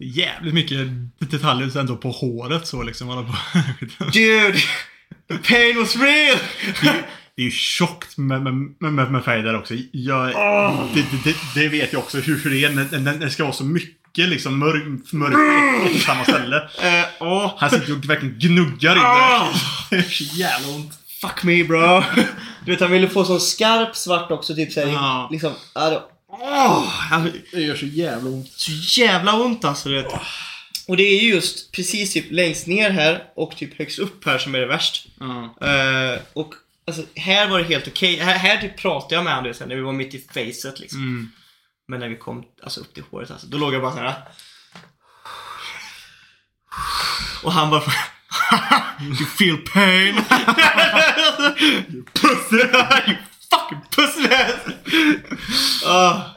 Jävligt mycket detaljer ändå på håret så liksom. Alla på. Dude! The pain was real! Det är, det är ju tjockt med, med, med, med färg där också. Jag, det, det, det vet jag också hur det är när, det ska vara så mycket liksom mörk, mörk på samma ställe. Eh, åh. Han sitter och verkligen gnuggar in Ah! det. Det är jävla ont. Fuck me bro. Du vet han ville få sån skarp svart också typ såhär. Ja. Liksom. Åh, alltså, Det gör så jävla ont. så jävla ont alltså du vet. Och det är ju just precis typ längst ner här och typ högst upp här som är det värst. Ja. Eh, och alltså här var det helt okej. Här, här typ pratade jag med honom vet, när vi var mitt i facet liksom. Mm. Men när vi kom alltså, upp till håret alltså, då låg jag bara såhär. Och han bara You feel pain? pussy! you fucking pussy ass! uh.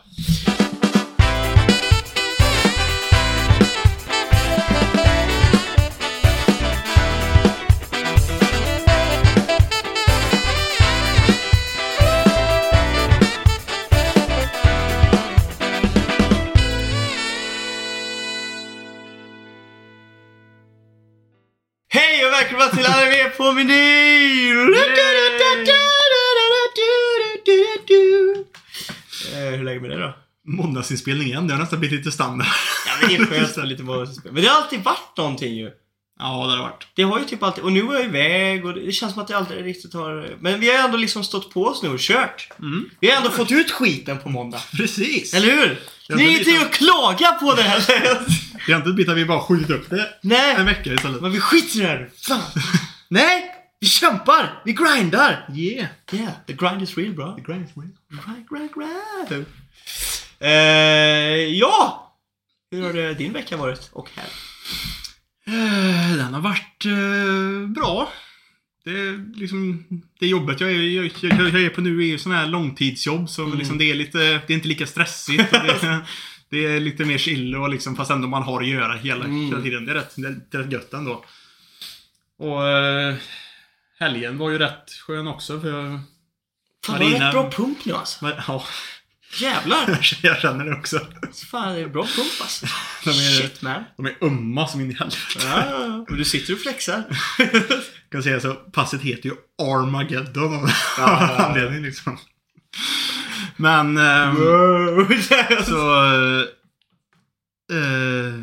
Hej och välkomna till Anime på menyn! Lägger vi det då? Måndagsinspelning igen. Det har nästan blivit lite standard. Ja men det är skönt att lite månadsspel. Men det har alltid varit någonting ju. Ja, det har det varit. Det har ju typ alltid, och nu är jag iväg och det känns som att det aldrig riktigt har... Men vi har ändå liksom stått på oss nu och kört. Mm. Vi har ändå fått ut skiten på måndag. Precis. Eller hur? Ni är lite- att klaga på det här. Det är inte ett bit att vi bara skjutit upp det en Nej, vecka istället. men vi skiter i det här. Fan. Nej, vi kämpar. Vi grindar. Yeah. Yeah, the grind is real bro. The grind is real. Grind, grind, grind. Eh, ja! Hur har det din vecka varit? Och här? Eh, Den har varit eh, bra. Det, är liksom, det jobbet jag är, jag, jag, jag är på nu är ju sån här långtidsjobb så liksom det är lite, det är inte lika stressigt. det, det är lite mer chill och liksom, fast ändå man har att göra hela, Mm. hela tiden. Det är, rätt, det är rätt gött ändå. Och eh, helgen var ju rätt skön också för jag... Fan, du har Marina- rätt bra pump nu alltså. Men, ja, Jävlar! jag känner det också. Fan, det är bra pump alltså. De är- Shit man. De är ömma som in i helvete. Ja, ja, ja. Du sitter och flexar. kan säga så, passet heter ju Armageddon av ja, anledning liksom. Men, ehm, så... Eh,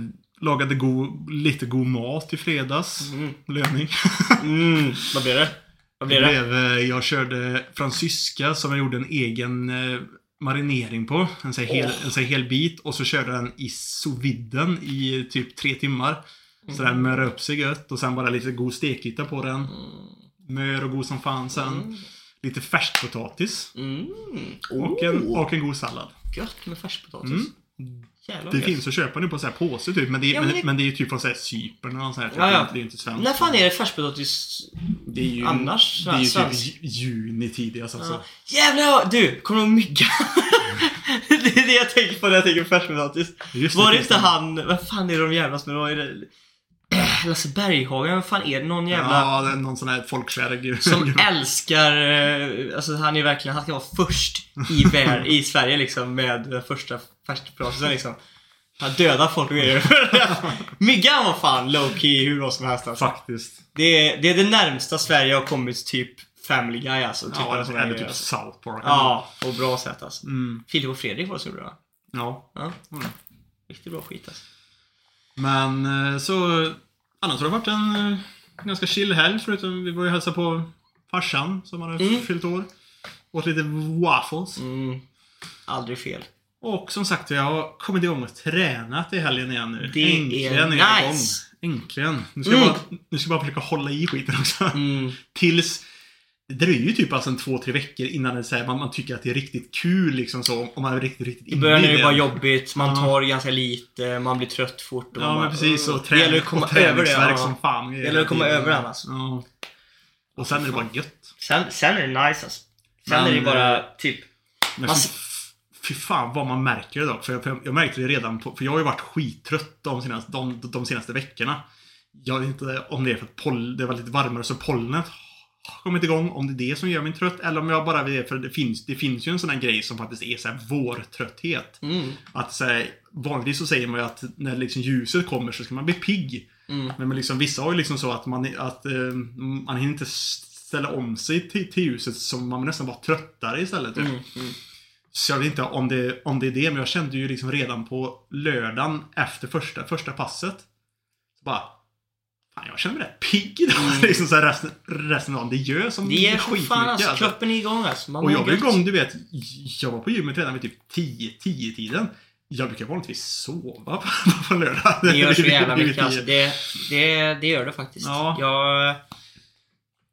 lagade god, lite god mat i fredags. Mm. Löning. Mm, vad blir det? Vad Det blir det? blev, eh, jag körde fransyska som jag gjorde en egen eh, marinering på. En sån hel, Åh. en sån här hel bit. Och så körde jag den i sous i typ tre timmar. Så den mör upp sig gött och sen bara lite god stekyta på den. Mör och god som fan sen. Lite färskpotatis. Mm. Och, en, Oh, och en god sallad. Gött med färskpotatis. Mm. Jävlar Det finns att köpa nu på så här påse typ. Men det, är- Ja, men, men det... det- men det är ju typ från så här Cypern eller något sånt här. Typ. Ja, ja. Det är ju inte svenskt. När fan är det färskpotatis Det är ju, annars? Det är ju typ ju- juni tidigast alltså. Ja. Jävlar! Du, kommer du ihåg myggan? det är det jag tänker på när jag tänker på färskpotatis. Var det inte han, vad fan är de jävlas med? Äh, Lasse Berghagen, vad fan är det? Någon jävla... Ja, det är någon sån här folkkär. Som älskar, eh, alltså han är verkligen, han ska vara först i, vär, i Sverige liksom med den första färskpotatisen liksom. Han dödar folk och grejer. Myggan var fan low key hur bra som helst alltså. Faktiskt. Det är, det är det närmsta Sverige har kommit typ Family Guy alltså. Typ Ja, eller typ alltså. South Park. Ja, på bra sätt alltså. Mm. Filip och Fredrik var det det va? Ja. Ja, Mm. riktigt bra skit alltså. Men eh, så... Annars har det varit en eh, ganska chill helg förutom vi var ju hälsa på farsan som hade Mm. fyllt år. Åt lite waffles. Mm. Aldrig fel. Och som sagt, jag har kommit igång och tränat i helgen igen nu. Det Äntligen är nice. igång. Äntligen. Nu ska, Mm. jag bara, nu ska jag bara försöka hålla i skiten också. Mm. Tills... Det dröjer ju typ alltså en två, tre veckor innan det, så här, man, man tycker att det är riktigt kul liksom så. Om man är riktigt, riktigt I början är det det. bara jobbigt, man Ja. tar ganska lite, man blir trött fort. Och Ja, man men bara, precis. Och, det träning, gäller att komma och över det. träningsvärk Ja. som fan. Det gäller att komma över den alltså. Ja. Och sen är det bara gött. Sen, sen är det nice alltså. Sen Men, är det bara typ... Men Man fy, fy fan vad man märker det dock. För jag, för jag, jag märkte det redan på, För jag har ju varit skittrött de senaste, de, de senaste veckorna. Jag vet inte om det är för att poll, det var lite varmare så pollenet kommit igång. Om det är det som gör mig trött eller om jag bara vill för det finns, det finns ju en sån här grej som faktiskt är så här vårtrötthet. Mm. Att så här, vanligtvis så säger man ju att när liksom ljuset kommer så ska man bli pigg. Mm. Men, men liksom, vissa har ju liksom så att man, att, eh, man hinner inte ställa om sig till, till ljuset så man blir nästan bara tröttare istället. Typ. Mm. Mm. Så jag vet inte om det, om det är det, men jag kände ju liksom redan på lördagen efter första, första passet. Så bara, fan jag känner mig rätt pigg idag. liksom så här resten, resten av dagen. Det gör som Mm. Det är skitmycket, fan alltså, alltså. kroppen är igång alltså. Man Och jag var igång, du vet. Jag var på gymmet redan vid typ 10, 10 tiden. Jag brukar vanligtvis sova på, på lördag. Det gör så jävla mycket alltså. 10. Det, det, det gör det faktiskt. Ja. Jag...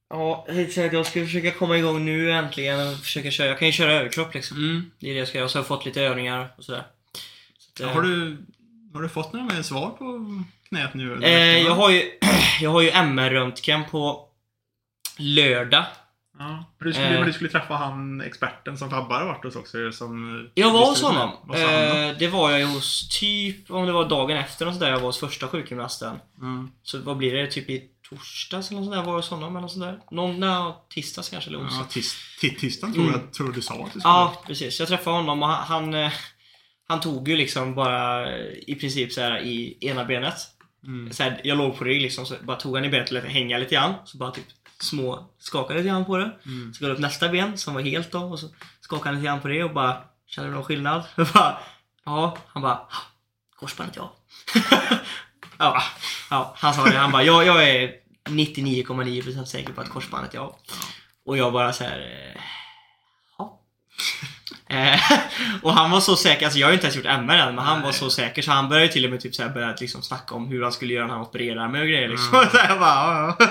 Ja, jag ska försöka komma igång nu äntligen och försöka köra. Jag kan ju köra överkropp liksom. Mm. Det är det jag ska göra. Och så har jag fått lite övningar och sådär. Så att, eh, Har, du, har du fått några mer svar på knät nu? eh, jag, har ju, jag har ju MR-röntgen på lördag. Ja. Men Du skulle, Eh. men du skulle träffa han experten som Fabbe har varit hos också. Som, Jag var hos honom. Eh, det var jag ju hos typ, om det var dagen efter och sådär, jag var hos första sjukgymnasten. Mm. Så vad blir det? Typ i torsdags eller något sånt där var jag hos honom eller något sånt där. Någon, nej, tisdags kanske eller onsdag. Ja, tis, tis, tisdagen tror Mm. jag tror du sa att du skulle. Ja, precis. Jag träffade honom och han, han, eh, han tog ju liksom bara eh, i princip så här i ena benet. Mm. Så här, jag låg på rygg liksom, så bara tog han i benet och lät hänga lite grann. Så bara typ små skakade lite grann på det. Mm. Så går upp nästa ben som var helt då och så skakade han lite grann på det och bara Känner du någon skillnad? Jag bara, ja. Han bara Korsbandet ja. ja. Ja, han sa det. Han bara, ja, jag är 99,9% säker på att korsbandet ja. Och jag bara så här. eh, Ja. Eh, och han var så säker, alltså jag har ju inte ens gjort MR än, men han var så säker så han började till och med typ så här börjat liksom snacka om hur han skulle göra när han opererade mig och grejer liksom. Mm. Så jag bara, ja,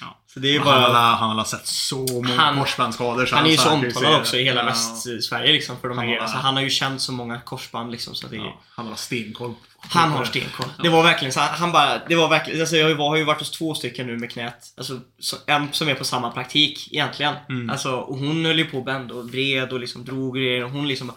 ja. Så det är Han, bara... har, han har sett så många Han- korsbandsskador. Han är ju så omtalad också i hela ja. Västsverige liksom för de här Han har- grejerna. Så han har ju känt så många korsband liksom så att det Ja, han har stenkoll. Han har stenkoll. Det var verkligen så. Han bara, det var verkligen, alltså jag har ju varit hos två stycken nu med knät. Alltså, så, en som är på samma praktik egentligen. Mm. Alltså, och hon höll ju på och bände och vred och liksom drog grejer och hon liksom bara,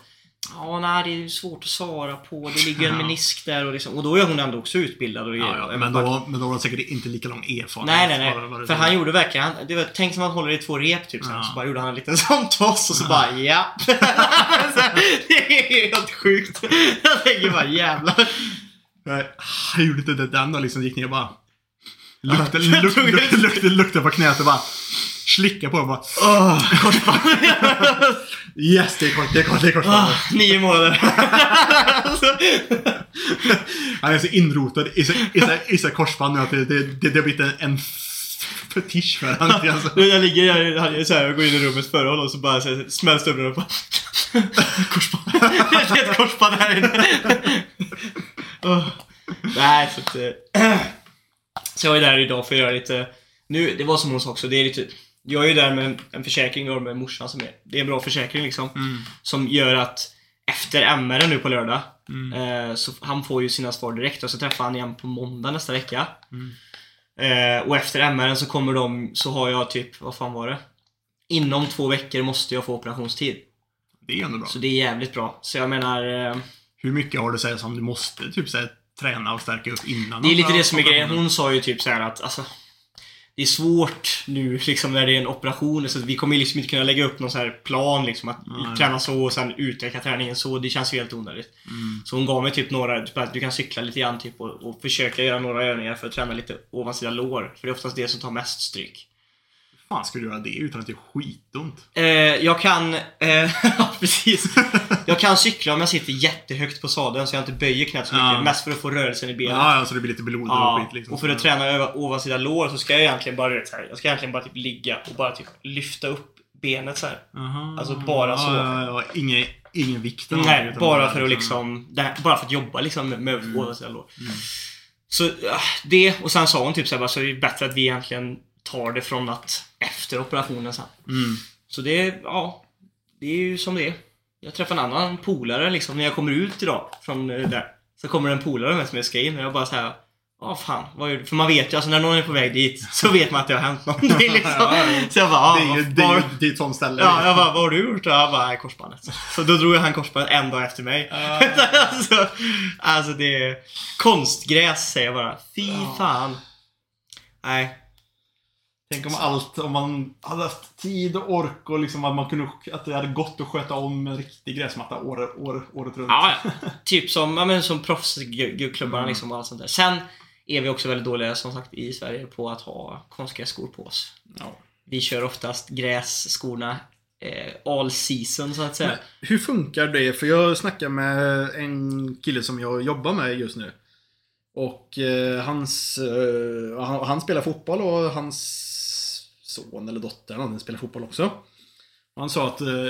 Ja, nej det är svårt att svara på. Det ligger en Ja. menisk där och liksom, och då är hon ändå också utbildad och Ja, ja, men, bara- då, men då har han säkert inte lika lång erfarenhet. Nej, nej, nej. För han gjorde verkligen, det var, tänk som att man håller i två rep typ Ja. så bara gjorde han en liten sån toss och så bara ja. så här, det är helt sjukt. Jag tänker bara jävlar. Han gjorde inte det den då liksom. Gick ner och bara... Luktade, luk, luk, lukte, lukte på knät och bara... Slicka på och bara... Korsband. Yes, det är kort, det är kort, det är kort. Ah, nio månader. Han är så inrotad i så, i så, i så korsband nu att det, det, det, det har blivit en, en fetisch för honom. Alltså. Jag ligger jag, är så här, jag går in i rummet före honom och så bara så smälls dörren upp. Korsband. Det är ett korsband här inne. Åh. Nej, så att... eh, Så jag är där idag för att göra lite... Nu, det var som hon sa också, det är lite... Jag är ju där med en, försäkring och med morsan som är... Det är en bra försäkring liksom. Mm. Som gör att efter MR nu på lördag Mm. eh, så han får ju sina svar direkt och så träffar han igen på måndag nästa vecka. Mm. Eh, och efter MR så kommer de, så har jag typ, vad fan var det? Inom två veckor måste jag få operationstid. Det är ändå bra. Så det är jävligt bra. Så jag menar, eh, Hur mycket har du sagt som du måste typ så här, träna och stärka upp innan? det är lite det som är grejen. Hon sa ju typ så här att alltså, det är svårt nu liksom när det är en operation. Så vi kommer liksom inte kunna lägga upp någon så här plan liksom att Nej. träna så och sen utöka träningen så. Det känns ju helt onödigt. Mm. Så hon gav mig typ några, typ att du kan cykla lite grann typ och, och försöka göra några övningar för att träna lite ovansida lår. För det är oftast det som tar mest stryk. Fan ska du göra det utan att det är skitont? Eh, jag kan, eh, precis. Jag kan cykla om jag sitter jättehögt på sadeln så jag inte böjer knät så mycket. Ja. Mest för att få rörelsen i benet. Ja, ja, så det blir lite blod och Ja, skit liksom. och för att träna över ovansida lår så ska jag egentligen bara, vet, så här, jag ska egentligen bara typ ligga och bara typ lyfta upp benet så här. Aha. Alltså bara så. Ja, ja, ja. Ingen, vikt. eller Nej, utan bara för att liksom, det här, bara för att jobba liksom med, med Mm. ovansida lår. Mm. Så det, och sen sa hon typ såhär, så är det bättre att vi egentligen tar det från att efter operationen sen. Mm. Så det, ja, det är ju som det är. Jag träffade en annan polare liksom när jag kommer ut idag från eh, där. Så kommer en polare med som jag ska in och jag bara såhär Ja fan, vad gör du? För man vet ju, alltså när någon är på väg dit så vet man att det har hänt någonting liksom. Ja, ja. Så jag bara, Det är ja, ju vad- det är, ju- det är ett sånt ställe. Ja, jag bara, vad har du gjort? Och jag bara, korsbandet. Så då drog han korsbandet en dag efter mig. alltså, alltså det är konstgräs säger jag bara. Fy fan. Nej. Tänk om allt, om man hade haft tid och ork och liksom att man kunde, att det hade gått att sköta om en riktig gräsmatta år, år, året runt. Ja, ja. typ som, ja, men som proffsklubbarna Mm. liksom och allt sånt där. Sen är vi också väldigt dåliga som sagt i Sverige på att ha konstgrässkor på oss. Ja. Vi kör oftast grässkorna eh, all season så att säga. Men hur funkar det? För jag snackar med en kille som jag jobbar med just nu. Och eh, hans, eh, han, han spelar fotboll och hans son eller dotter han spelar fotboll också. Och han sa att, eh,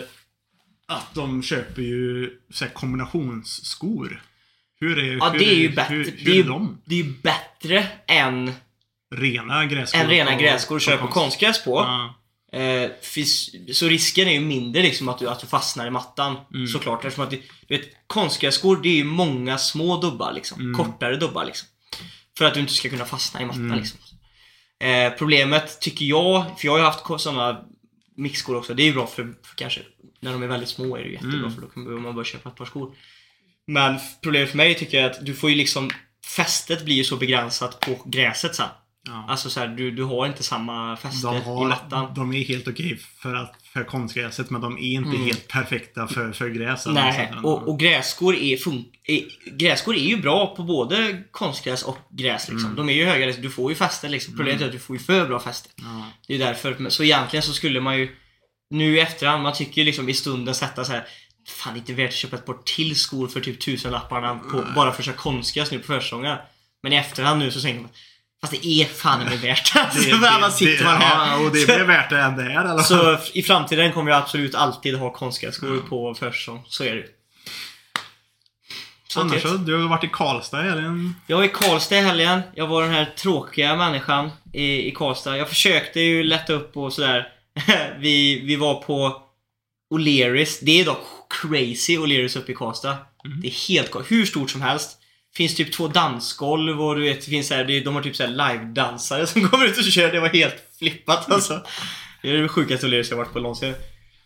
att de köper ju så här, kombinationsskor. Hur är, Ja, hur, det är ju bättre. Hur, det, hur är är de? det är ju bättre än, Rena grässkor? än rena grässkor köra på konstgräs på. Ja. Eh, så risken är ju mindre liksom att du, att du fastnar i mattan. Mm. Såklart. Eftersom att det, du vet, konstgrässkor det är ju många små dubbar liksom. Mm. Kortare dubbar liksom. För att du inte ska kunna fastna i mattan Mm. liksom. Eh, problemet tycker jag, för jag har ju haft sådana mixskor också. Det är ju bra för, för kanske när de är väldigt små är det jättebra Mm. för då kan man bara köpa ett par skor. Men problemet för mig tycker jag att du får ju liksom Fästet blir ju så begränsat på gräset sen. Ja. Alltså så här, du, du har inte samma fäste De, i har, mattan. de är helt okej för, att, för konstgräset men de är inte Mm. helt perfekta för, för gräs. Nej, och, och grässkor är, fun- är, grässkor är ju bra på både konstgräs och gräs liksom. Mm. De är ju höga, du får ju fäste liksom. Problemet är att du får ju för bra fäste. ja. Det är därför. Så egentligen så skulle man ju nu i efterhand, man tycker ju liksom i stunden sätta så här. Fan, det är inte värt att köpa ett par till skor för typ tusenlapparna på, bara för att köra konstgräs nu på försäsongen. Men i efterhand nu så tänker man Fast det är fan inte värt det. Alltså, för annars sitter man här. Ja, och det blir värt det än det här eller? Så i framtiden kommer jag absolut alltid ha konstgrässkor på försäsong. Så är det. Så Annars det. så, du har varit i Karlstad i helgen. Jag var i Karlstad i helgen. Jag var den här tråkiga människan i, i Karlstad. Jag försökte ju lätta upp och sådär. vi, vi var på O'Learys. Det är dock crazy O'Learys uppe i Karlstad. Mm. Det är helt. Hur stort som helst. Finns typ två dansgolv och du vet, det finns så här, de har typ så här live-dansare som kommer ut och kör. Det var helt flippat alltså. Det är det sjukaste O'Learys jag varit på någonsin.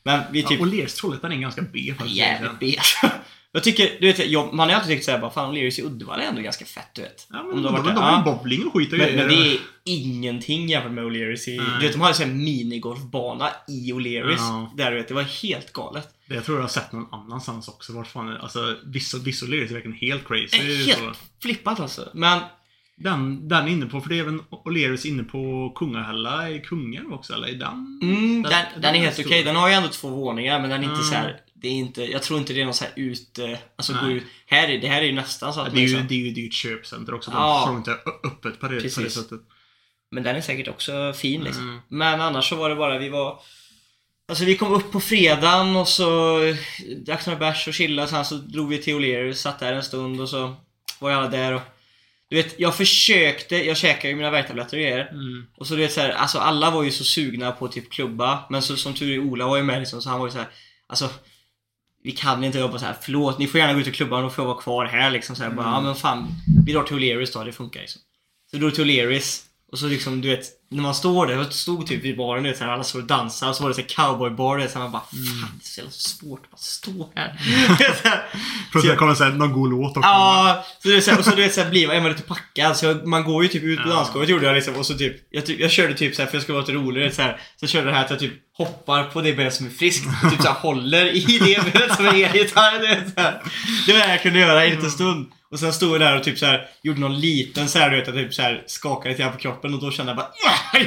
Men vi typ... Ja, Lers Trollhättan är ganska B faktiskt. Jävligt B. Jag tycker, du vet, jag, man har alltid tyckt såhär bara, fan O'Learys i Uddevalla är ändå ganska fett du vet. Ja, men Om du de, har de, varit de, där. har ju bowling och skit och Men, men det är ingenting jämfört med O'Learys i... Nej. Du vet, de hade en minigolfbana i O'Learys. Ja. Där du vet, det var helt galet. Det jag tror jag har sett någon annanstans också. Vart fan, alltså, vissa, vissa Leris är verkligen helt crazy. Eh, Helt Så. flippat alltså. Men, Den, den är inne på, för det är även O'Learys inne på Kungahälla i Kungälv också, eller? Är den? mm, den, den, är helt okej. Den har ju ändå två våningar men den är inte Mm. så här. Det är inte, jag tror inte det är någon så här ute... Alltså Nej. gå ut. Här är, det här är ju nästan så att det, är ju, liksom- det, är ju, det är ju ett köpcenter också. De Ja. får inte öppet på det, på det sättet. Men den är säkert också fin liksom. Mm. Men annars så var det bara, vi var... Alltså vi kom upp på fredagen och så drack några bärs och chillade. Sen så drog vi till O'Learys, satt där en stund och så var jag alla där och... Du vet, jag försökte, jag käkade ju mina värktabletter och grejer. Mm. Och så du vet så här, alltså alla var ju så sugna på typ klubba. Men så, som tur är, Ola var ju med liksom, så han var ju så här, alltså vi kan inte jobba så här. förlåt ni får gärna gå ut och klubba och då får vara kvar här liksom så här, bara, Mm. ja men fan, vi drar till O'Learys då, det funkar liksom. Så drog till O'Learys och så liksom du vet, när man står där, jag stod typ vid baren, vet, alla står och dansar och så var det så cowboybar, vet, så här, man bara fan det är så jävla svårt att bara stå här. Här, Plus det kommer sen någon god låt också. Ja, så det är så här, och så du vet, så här, blir man, är man lite packad så jag, man går ju typ ut på Ja. dansgolvet gjorde jag liksom och så typ jag, typ, jag körde typ så här för jag skulle vara lite roligare så här, så körde jag det här att jag typ hoppar på det benet som är friskt och typ så här, håller i det benet som är elgitarr. Det, det var det jag kunde göra i en liten stund. Och sen stod jag där och typ så här, gjorde någon liten så här, du vet, jag typ så här, skakade lite grann på kroppen och då kände jag bara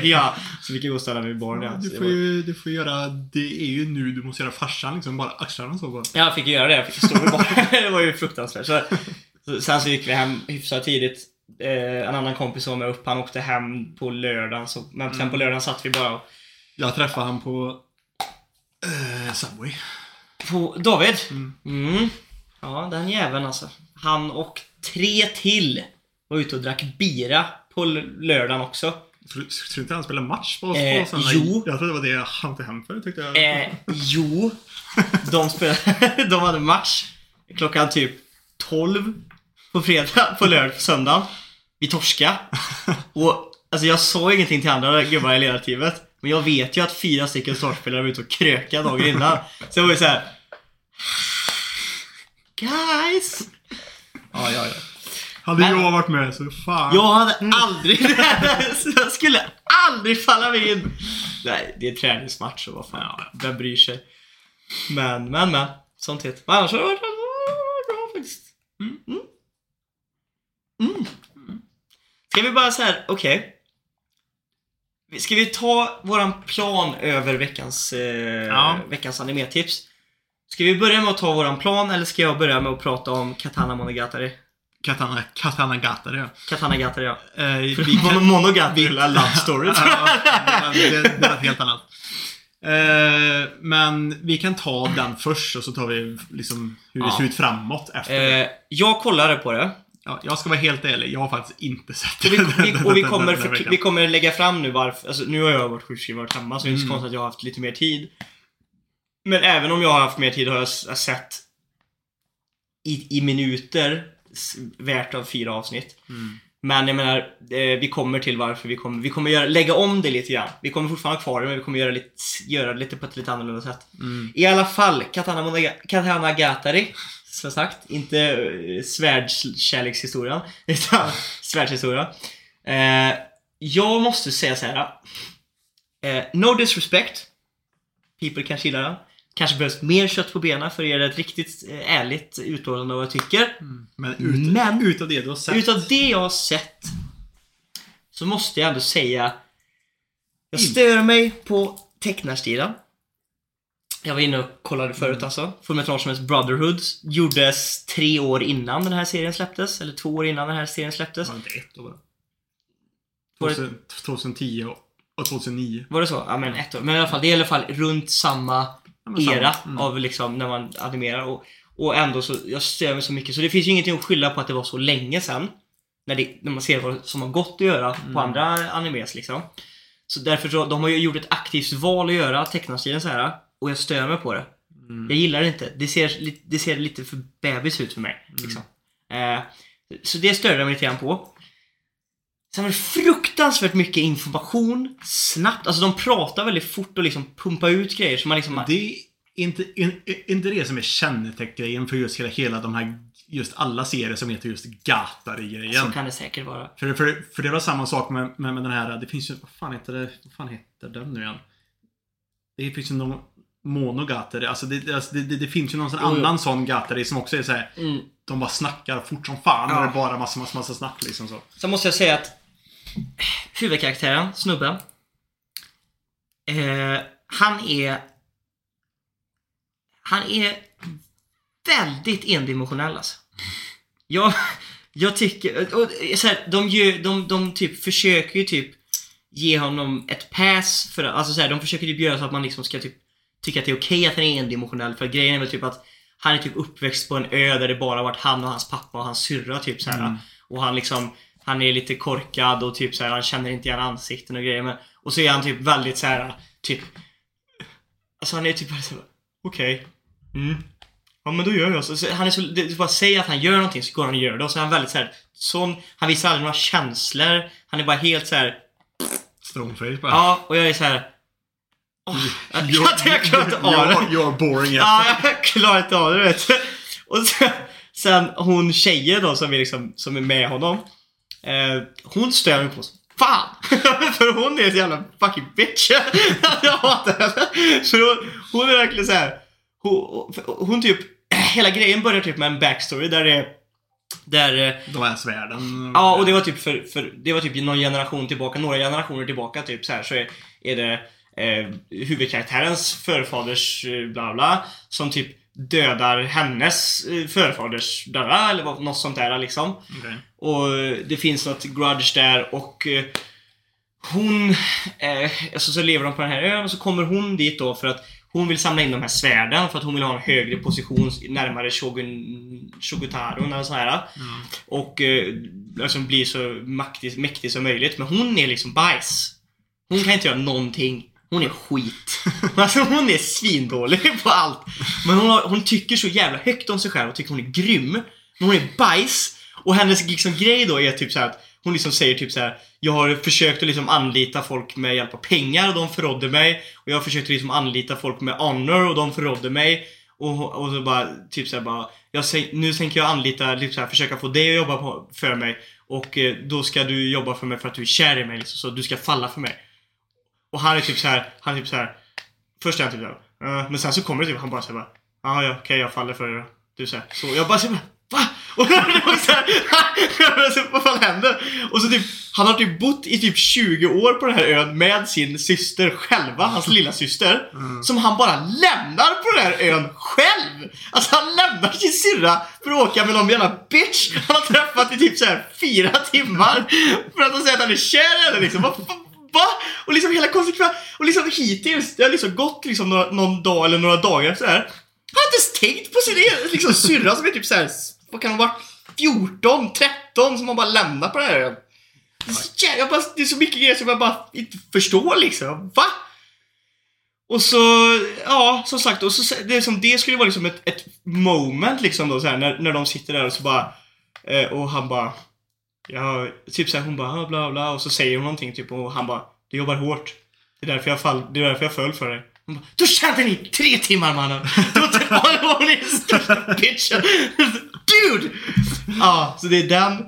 ja! Så fick jag gå och ställa mig vid baren Ja, du, får ju, du får göra, det är ju nu du måste göra farsan liksom, bara axlarna så bara. Jag fick göra det, jag fick stå vid baren. det var ju fruktansvärt. Så, sen så gick vi hem hyfsat tidigt. Eh, en annan kompis var med upp, han åkte hem på lördagen. Så, men sen på lördagen satt vi bara och, Jag träffade han på eh, Subway. på David. Mm. Mm. Ja, den jäveln alltså. Han och tre till var ute och drack bira på lördagen också. Tror tror inte han spelade match på oss? Eh, på jo. Jag trodde det var det han åkte hem för, tyckte jag. Eh, jo, de, spelade, de hade match klockan typ 12 på fredag, på lördag, på söndagen. Vi torska. Och alltså jag sa ingenting till andra gubbar i ledarteamet. Men jag vet ju att fyra stycken startspelare var ute och krökade dagen innan. Så jag var ju så här. Guys! Ja, ja. Hade Men- jag varit med så fan. Jag hade aldrig... jag skulle aldrig falla mig in. Nej, det är träningsmatch och vad fan. Ja. Vem bryr sig? Men, men, men. Sånt heter Men annars har det varit bra faktiskt. Mm. Mm. Mm. Ska vi bara så här, okej. Ska vi ta våran plan över veckans, eh, Ja. veckans animetips? Ska vi börja med att ta våran plan eller ska jag börja med att prata om Katana Monogatari? Katana, Katana Gatari ja. Katana Gatari ja. Eh, vi kan- Monogatari eller Love Story. Ja, det, det är helt annat. Eh, men vi kan ta den först och så tar vi liksom hur det Ja. ser ut framåt efter det. Eh, jag kollade på det. Ja, jag ska vara helt ärlig, jag har faktiskt inte sett Och vi, vi, och vi, kommer, för, vi kommer lägga fram nu varför. Alltså, nu har jag varit sjukskriven och varit hemma så det är inte så Mm. konstigt att jag har haft lite mer tid. Men även om jag har haft mer tid har jag sett i, i minuter värt av fyra avsnitt. Mm. Men jag menar, eh, vi kommer till varför vi kommer, vi kommer göra, lägga om det lite grann. Vi kommer fortfarande ha kvar det men vi kommer göra, lite, göra det lite på ett lite annorlunda sätt. Mm. I alla fall, Katana, Monoga- Katana Gatari. Som sagt, inte uh, svärdskärlekshistorien. Utan svärdshistoria. Eh, jag måste säga så här. Eh, no disrespect. People kanske gillar den. Kanske behövs mer kött på benen för att ge ett riktigt eh, ärligt utlåtande av vad jag tycker. Men, ut, Men- utav det du har sett. Utav det jag har sett så måste jag ändå säga jag stör mig på tecknarstilen. Jag var inne och kollade förut alltså. Fullmetal Alchemist Brotherhood gjordes tre år innan den här serien släpptes. Eller två år innan den här serien släpptes. Var det inte ett år bara? Var det- 2000 2010 och och 2009. Var det så? Ja men ett år. Men i alla fall, det är i alla fall runt samma Ja, era Mm. av liksom när man animerar. Och, och ändå så, jag stör mig så mycket. Så det finns ju ingenting att skylla på att det var så länge sedan. När, det, när man ser vad som har gått att göra Mm. på andra animes liksom. Så därför så, de har ju gjort ett aktivt val att göra tecknarstilen så här. Och jag stör mig på det. Mm. Jag gillar det inte. Det ser, det ser lite för bebis ut för mig. Liksom. Eh, så det störde jag mig lite grann på. Sen var det fruktansvärt mycket information, snabbt. Alltså de pratar väldigt fort och liksom pumpar ut grejer så man liksom... Det är inte, in, inte det som är känneteckngrejen för just hela, hela de här, just alla serier som heter just Gatari-grejen. Så kan det säkert vara. För, för, för det var samma sak med, med, med den här, det finns ju, vad fan heter det, vad fan heter den nu igen? Det finns ju någon Monogatari, alltså det, alltså det, det, det finns ju någon jo. annan sån Gatari som också är såhär, Mm. de bara snackar fort som fan Ja. och det är bara massa, massa, massa snack liksom så. Sen måste jag säga att huvudkaraktären, snubben. Eh, han är... Han är väldigt endimensionell alltså. Jag, jag tycker... Och, så här, de, gör, de, de typ försöker ju typ ge honom ett pass för Alltså så här, de försöker typ göra så att man liksom ska typ tycka att det är okej att han är endimensionell. För grejen är väl typ att han är typ uppväxt på en ö där det bara varit han och hans pappa och hans syrra typ så här. Mm. Och han liksom, han är lite korkad och typ så här, han känner inte igen ansikten och grejer. Men, och så är han typ väldigt så här, typ... Alltså han är typ bara så här, okej. Mm. Ja men då gör jag så. så han är så, det, bara säger att han gör någonting så går han och gör det. Och så är han väldigt så här, sån, han visar aldrig några känslor. Han är bara helt så här. Stoneface bara. ja och jag är så här. åh, jag, jag, klarar inte av det. You're, boring Ja, jag klarar inte av det vet du. Och sen, sen hon tjejen då som är liksom, som är med honom. Eh, hon stör mig på så Fan! För hon är ett jävla fucking bitch. jag hatar henne. För hon, hon är verkligen så här. Hon, hon typ, hela grejen börjar typ med en backstory där det är där, eh, De här svärden. Ja, och det var typ för, för det var typ någon generation tillbaka, några generationer tillbaka typ så här så är, är det eh, huvudkaraktärens förfaders eh, bla bla som typ dödar hennes eh, förfaders bla eller något sånt där liksom. Okej. Och eh, det finns något grudge där och eh, hon, eh, alltså så lever de på den här ön och så kommer hon dit då för att hon vill samla in de här svärden för att hon vill ha en högre position närmare Shogun, Shogutarun eller så här. Ja. Och eh, liksom bli så maktig, mäktig som möjligt. Men hon är liksom bajs. Hon kan inte göra någonting. Hon är skit. Alltså hon är svindålig på allt. Men hon, har, hon tycker så jävla högt om sig själv och tycker hon är grym. Men hon är bajs. Och hennes liksom grej då är typ så här att hon liksom säger typ så här. Jag har försökt att liksom anlita folk med hjälp av pengar och de förrådde mig. Och jag har försökt att liksom anlita folk med honor och de förrådde mig. Och, och så bara typ så här bara jag, nu tänker jag anlita, liksom så här, försöka få dig att jobba på, för mig. Och eh, då ska du jobba för mig för att du är kär i mig. Liksom, så du ska falla för mig. Och han är typ så här, han är typ så här. Först är han typ så här, "Eh", men sen så kommer det typ, han bara säger bara, "Ah, ja okej jag faller för dig då. Du säger så. Jag bara säger Va? Och det så här, så, vad fan händer? Och så typ, han har typ bott i typ 20 år på den här ön med sin syster själva, hans lilla syster Som han bara lämnar på den här ön själv! Alltså han lämnar sin syrra för att åka med någon jävla bitch han har träffat i typ så här fyra timmar. För att han säger att han är kär i henne liksom. Vad Va? Och liksom hela konsekvensen. Och liksom hittills, det har liksom gått liksom några, någon dag eller några dagar efter det här. Han har inte ens tänkt på sin egen liksom, syrra som är typ såhär, vad kan hon vara? 14, 13 som man bara lämnar på det här. Det är, så jävla, bara, det är så mycket grejer som jag bara inte förstår liksom. Va? Och så, ja, som sagt, och så, det, är som, det skulle vara liksom ett, ett moment liksom då så här, när, när de sitter där och så bara, eh, och han bara, ja, typ såhär, hon bara, ah, bla bla, och så säger hon någonting typ och han bara, du jobbar hårt. Det är därför jag, fall, det är därför jag föll för dig. Hon bara, då tjänade ni tre timmar mannen! Då var hon är största bitchen! Dude! Ja, så det är den.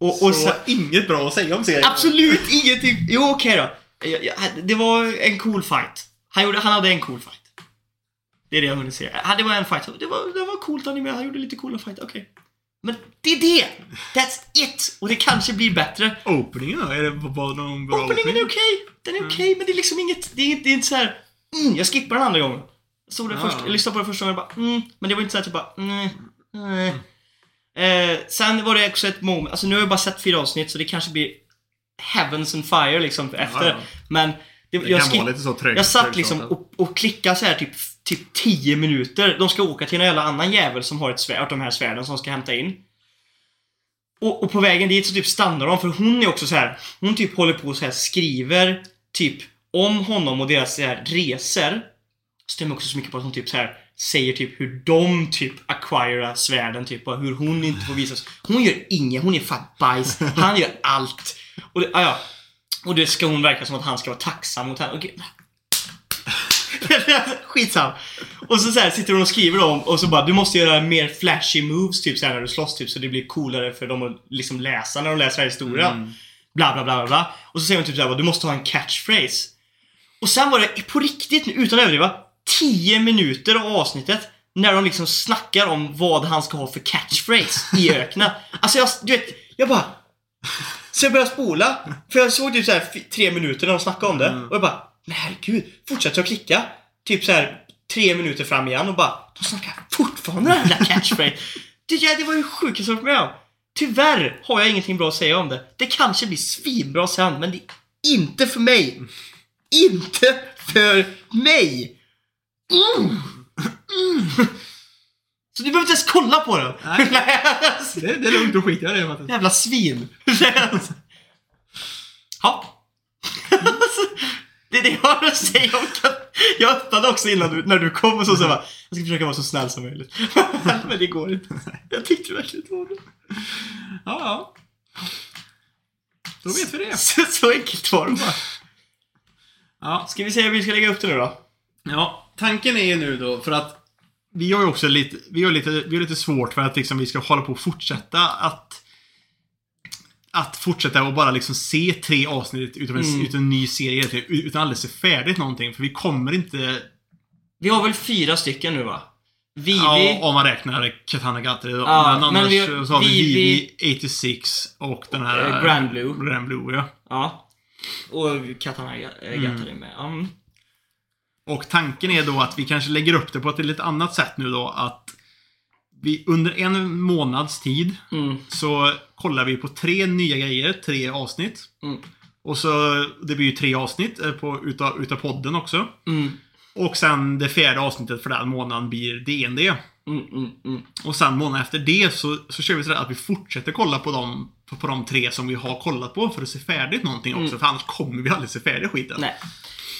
Och, och så sen, inget bra att säga om serien. Absolut ingenting. Jo, okej då. Jag- jag- Det var en cool fight. Han, gjorde, han hade en cool fight. Det är det jag säga. Ja, Det var en fight. Det var, det var coolt animerat. Han gjorde lite coola fight. Okej. Men det är det! That's it! Och det kanske blir bättre. Openingen då? Är det bara någon bra Openingen är okej. Den är okej, men det är liksom inget... Det är, inte- det är inte så här. Mm, jag skippar den andra gången. Såg den Ja. först, jag lyssnade på den första gången och bara mm, Men det var inte så att jag bara mm, nej. Eh, sen var det också ett moment, alltså nu har jag bara sett fyra avsnitt så det kanske blir Heavens and Fire liksom efter. ja. Men det, Det jag, skip- jag satt liksom och, och klickade så här typ, typ 10 minuter. De ska åka till en jävla annan jävel som har ett svärd, de här svärden som ska hämta in. Och, och på vägen dit så typ stannar de för hon är också så här. Hon typ håller på och så här skriver typ om honom och deras så här resor. Stämmer också så mycket på att hon typ så här säger typ hur de typ acquirar svärden typ och hur hon inte får visas. Hon gör inget, hon är fan bajs. Han gör allt. Och det, ja. Och det ska hon verka som att han ska vara tacksam mot henne. Och Skitsam. Och så, så här, sitter hon och skriver om och så bara du måste göra mer flashy moves typ så här, när du slåss typ så det blir coolare för dem att liksom läsa när de läser här historien. Bla bla bla bla bla. Och så säger hon typ såhär du måste ha en catchphrase. Och sen var det på riktigt nu, utan att överdriva, 10 minuter av avsnittet när de liksom snackar om vad han ska ha för catchphrase i öknen. Alltså jag, du vet, jag bara så jag började spola. För jag såg typ så här tre minuter när de snackade om det. Och jag bara, men herregud. Fortsätter jag klicka. Typ så här tre minuter fram igen och bara, de snackar fortfarande den där catchphrase. det, det var ju sjukaste jag varit med om. Tyvärr har jag ingenting bra att säga om det. Det kanske blir svinbra sen, men det är inte för mig. Inte för mig! Mm. Mm. Så du behöver inte ens kolla på den. Nej. Det, det är lugnt, då skiter jag i det. Mattias. Jävla svin. ja. Det är det jag har att säga om kat- Jag öppnade också innan du, när du kom och så sa jag jag ska försöka vara så snäll som möjligt. Men det går inte. Jag tyckte verkligen det var det. Ja, ja. Då vet vi det. Så, så enkelt var det bara. Ja. Ska vi säga hur vi ska lägga upp det nu då? Ja, tanken är ju nu då för att vi har ju också lite, vi har lite, vi har lite svårt för att liksom vi ska hålla på och fortsätta att att fortsätta och bara liksom se tre avsnitt utav en, Mm. utav en ny serie typ, utan aldrig se färdigt någonting. För vi kommer inte... Vi har väl fyra stycken nu va? Vivi. Ja, om man räknar Katana Gatari. då. Ja, men annars vi- så har vi vi- Vivi 86 och den här... eh, Grand Blue. Grand Blue, ja. Ja. Och Katana mm. Gatari med. Ja, mm. Och tanken är då att vi kanske lägger upp det på ett lite annat sätt nu då. Att vi under en månads tid Mm. så kollar vi på tre nya grejer, tre avsnitt. Mm. Och så, det blir ju tre avsnitt eh, på, utav, utav podden också. Mm. Och sen det fjärde avsnittet för den månaden blir DND. Mm, mm, mm. Och sen månaden efter det så, så kör vi sådär att vi fortsätter kolla på de, på, på de tre som vi har kollat på för att se färdigt någonting också. För annars kommer vi aldrig se färdigt skiten. Nej.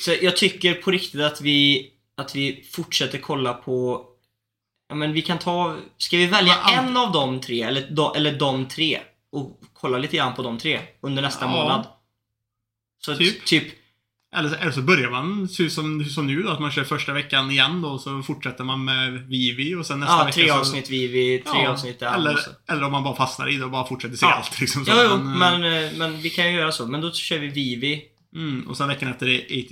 Så jag tycker på riktigt att vi, att vi fortsätter kolla på Ja men vi kan ta, ska vi välja Ja, en av de tre eller, eller de tre och kolla lite grann på de tre under nästa Ja. månad? Så Typ. typ. Eller, eller så börjar man som, som nu då, att man kör första veckan igen då, och så fortsätter man med Vivi och sen nästa Ja, vecka tre så, avsnitt Vivi, tre Ja, avsnitt där. eller, eller om man bara fastnar i det och bara fortsätter se Ja. allt liksom. Så, Jo, jo, eh, men, eh, men vi kan ju göra så. Men då kör vi Vivi. Mm, och sen veckan efter det är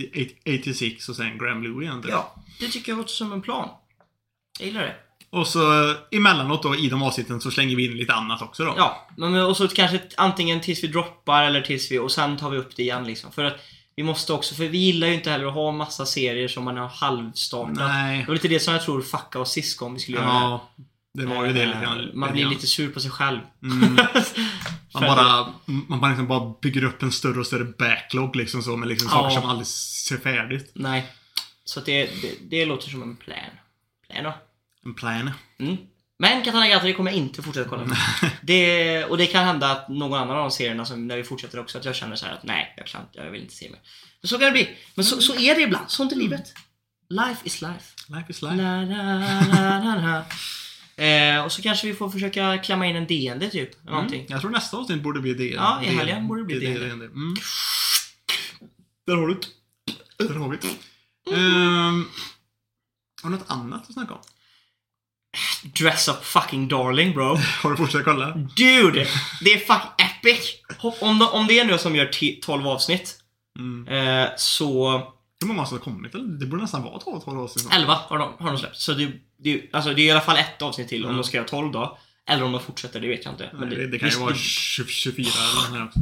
80, 86 och sen Graham Louie igen. typ. Ja, det tycker jag låter som en plan. Jag gillar det. Och så eh, emellanåt då i de avsnitten så slänger vi in lite annat också då. Ja, men och så kanske antingen tills vi droppar eller tills vi... Och sen tar vi upp det igen liksom. För att vi måste också, för vi gillar ju inte heller att ha massa serier som man har halvstartat. Nej. Det var lite det som jag tror fuckade oss sist gång vi skulle göra. Ja, det var ju det lite Eh, grann. Man blir lite sur på sig själv. Mm. Man bara, man bara, liksom bara bygger upp en större och större backlog liksom så med liksom Ja. saker som aldrig ser färdigt. Nej. Så det, det, det låter som en plan. Plan då. En plan. Mm. Men Katana Gatari kommer jag inte fortsätta kolla på. det, och det kan hända att någon annan av de serierna som när vi fortsätter också att jag känner så här att nej, jag kan jag vill inte se mer. Men så kan det bli. Men så, så är det ibland. Sånt är livet. Life is life. Life is life. La, la, la. Eh, och så kanske vi får försöka klämma in en DND typ. Någonting. Mm. Jag tror nästa avsnitt borde bli det. Ja, i helgen borde det bli det. Mm. Där har du det. Där har vi det. Um, har du något annat att snacka om? Dress up fucking darling bro. Har du fortsatt kolla? Dude! Det är fucking epic! Om, de, om det är nu som gör ti- 12 avsnitt. Mm. Eh, så Hur många som har kommit? Det borde nästan vara 12 12 avsnitt. 11 har de, har de släppt. Så det, det, alltså det är i alla fall ett avsnitt till om Mm. de ska göra 12 då. Eller om de fortsätter, det vet jag inte. Men Nej, det, det kan ju det, vara det, 20, 24 eller nåt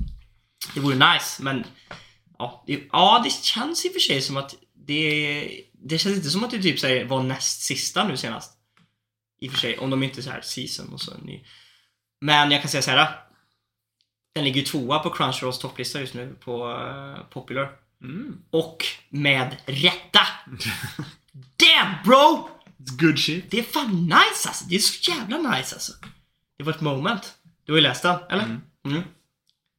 det vore nice, men... Ja det, ja, det känns i och för sig som att det... Det känns inte som att det typ här, var näst sista nu senast. I och för sig, om de inte är så här season och så en ny. Men jag kan säga så här. Den ligger ju tvåa på Crunchyrolls topplista just nu på eh, Popular. Mm. Och med rätta! Damn bro! It's good shit. Det är fan nice alltså. Det är så jävla nice alltså. Det var ett moment. Du har ju läst den, eller? Mm. Mm.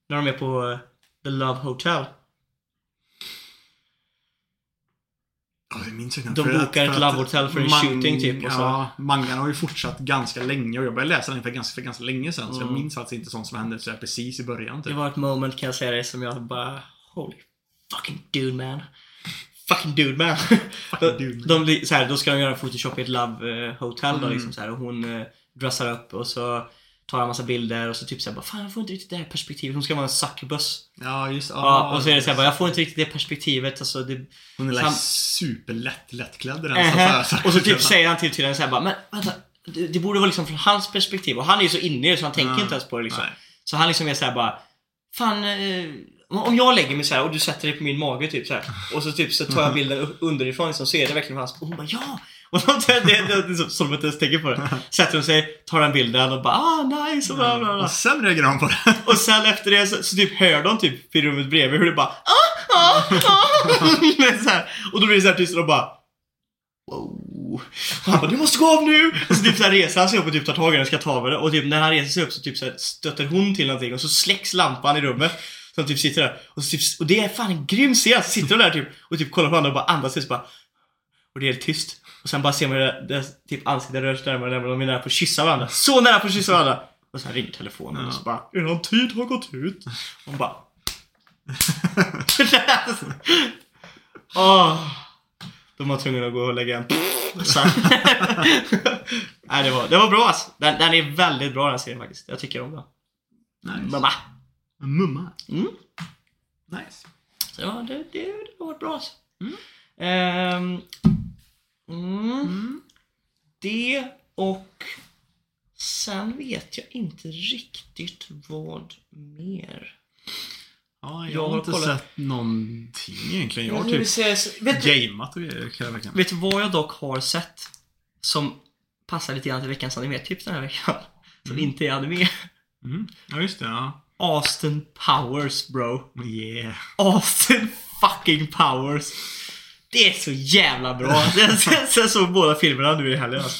När de är på eh, The Love Hotel. Ja, det minns jag De För att- bokar ett Love Hotel för en shooting, typ, och så. Ja, mangan har ju fortsatt ganska länge och jag började läsa den för ganska, för ganska länge sedan. Så jag Mm. minns faktiskt inte sånt som hände så precis i början. Det Typ. var ett moment kan jag säga dig som jag bara Holy fucking dude man. Fucking dude man. Fucking dude, de, de, så här, då ska de göra en photoshop i ett Love eh, Hotel då Mm. liksom så här, och hon eh, dressar upp och så tar en massa bilder och så typ såhär bara Fan jag får inte riktigt det här perspektivet. Hon ska vara en succubus. Ja, just Ja, och så är det såhär bara Jag får inte riktigt det perspektivet. Alltså, det, Hon är Sam- like superlätt lättklädd den. Så- så- Och så typ säger han till till henne såhär bara, men vänta. Det, det borde vara liksom från hans perspektiv. Och han är ju så inne i det så han tänker Ja. inte ens på det liksom. Nej. Så han liksom är såhär bara, fan. Eh, om jag lägger mig så här och du sätter dig på min mage typ så. Och så typ så tar jag bilden u- underifrån liksom, så är det verkligen hans. Och hon bara ja! Och så, det, det, det som- att ens tänker på det. Sätter hon sig, tar den bilden och bara ah nice och bla bla bla. Och sen reagerar hon på det. Och sen efter det så, så typ hör de typ i rummet bredvid hur det bara ah, ah, ah. Och då blir det så här tyst och de bara Wow. Och han bara du måste gå av nu! Och så typ så här reser han sig upp och typ tar tag i den ska ta över det. Och typ när han reser sig upp så typ så här stöter hon till någonting och så släcks lampan i rummet. Så han typ sitter där. Och, så typ, och det är fan en grym scen. Sitter de där typ och typ kollar på varandra och bara andas så bara och det är helt tyst. Och sen bara ser man det, det typ ansiktet rör sig närmare och närmare. De är nära på att kyssa varandra. Så nära på att kyssa varandra! Och sen ringer telefonen Ja. och så bara Eran tid har gått ut. Och hon bara Åh. De var tvungna att gå och lägga en. Nej det var, det var bra alltså. Den, den är väldigt bra den serien faktiskt. Jag tycker om den. Nice. Mamma. Mumma. Mm. Nice. Så ja, det, det, det varit bra alltså. Mm. Ehm, mm. Mm. Det och sen vet jag inte riktigt vad mer. Ja, jag, Jag har inte kollat- sett någonting egentligen. Jag har typ se- vet, du, gameat och grejer. kan jag verkligen. vet du vad jag dock har sett? Som passar lite grann till veckans animetips den här veckan. Som Mm. inte är anime. Mm. Ja, just det. Ja. Austin Powers bro. Yeah. Austin fucking Powers. Det är så jävla bra. Jag såg båda filmerna nu i helgen. Alltså.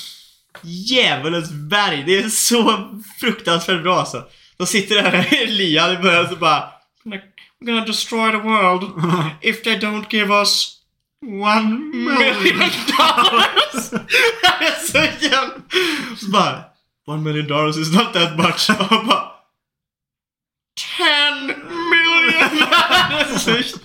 Djävulens berg. Det är så fruktansvärt bra alltså. De sitter där i lian i början så bara We're gonna destroy the world if they don't give us one million dollars. Det är så jävla... Så bara One million dollars is not that much. Och bara Ten million!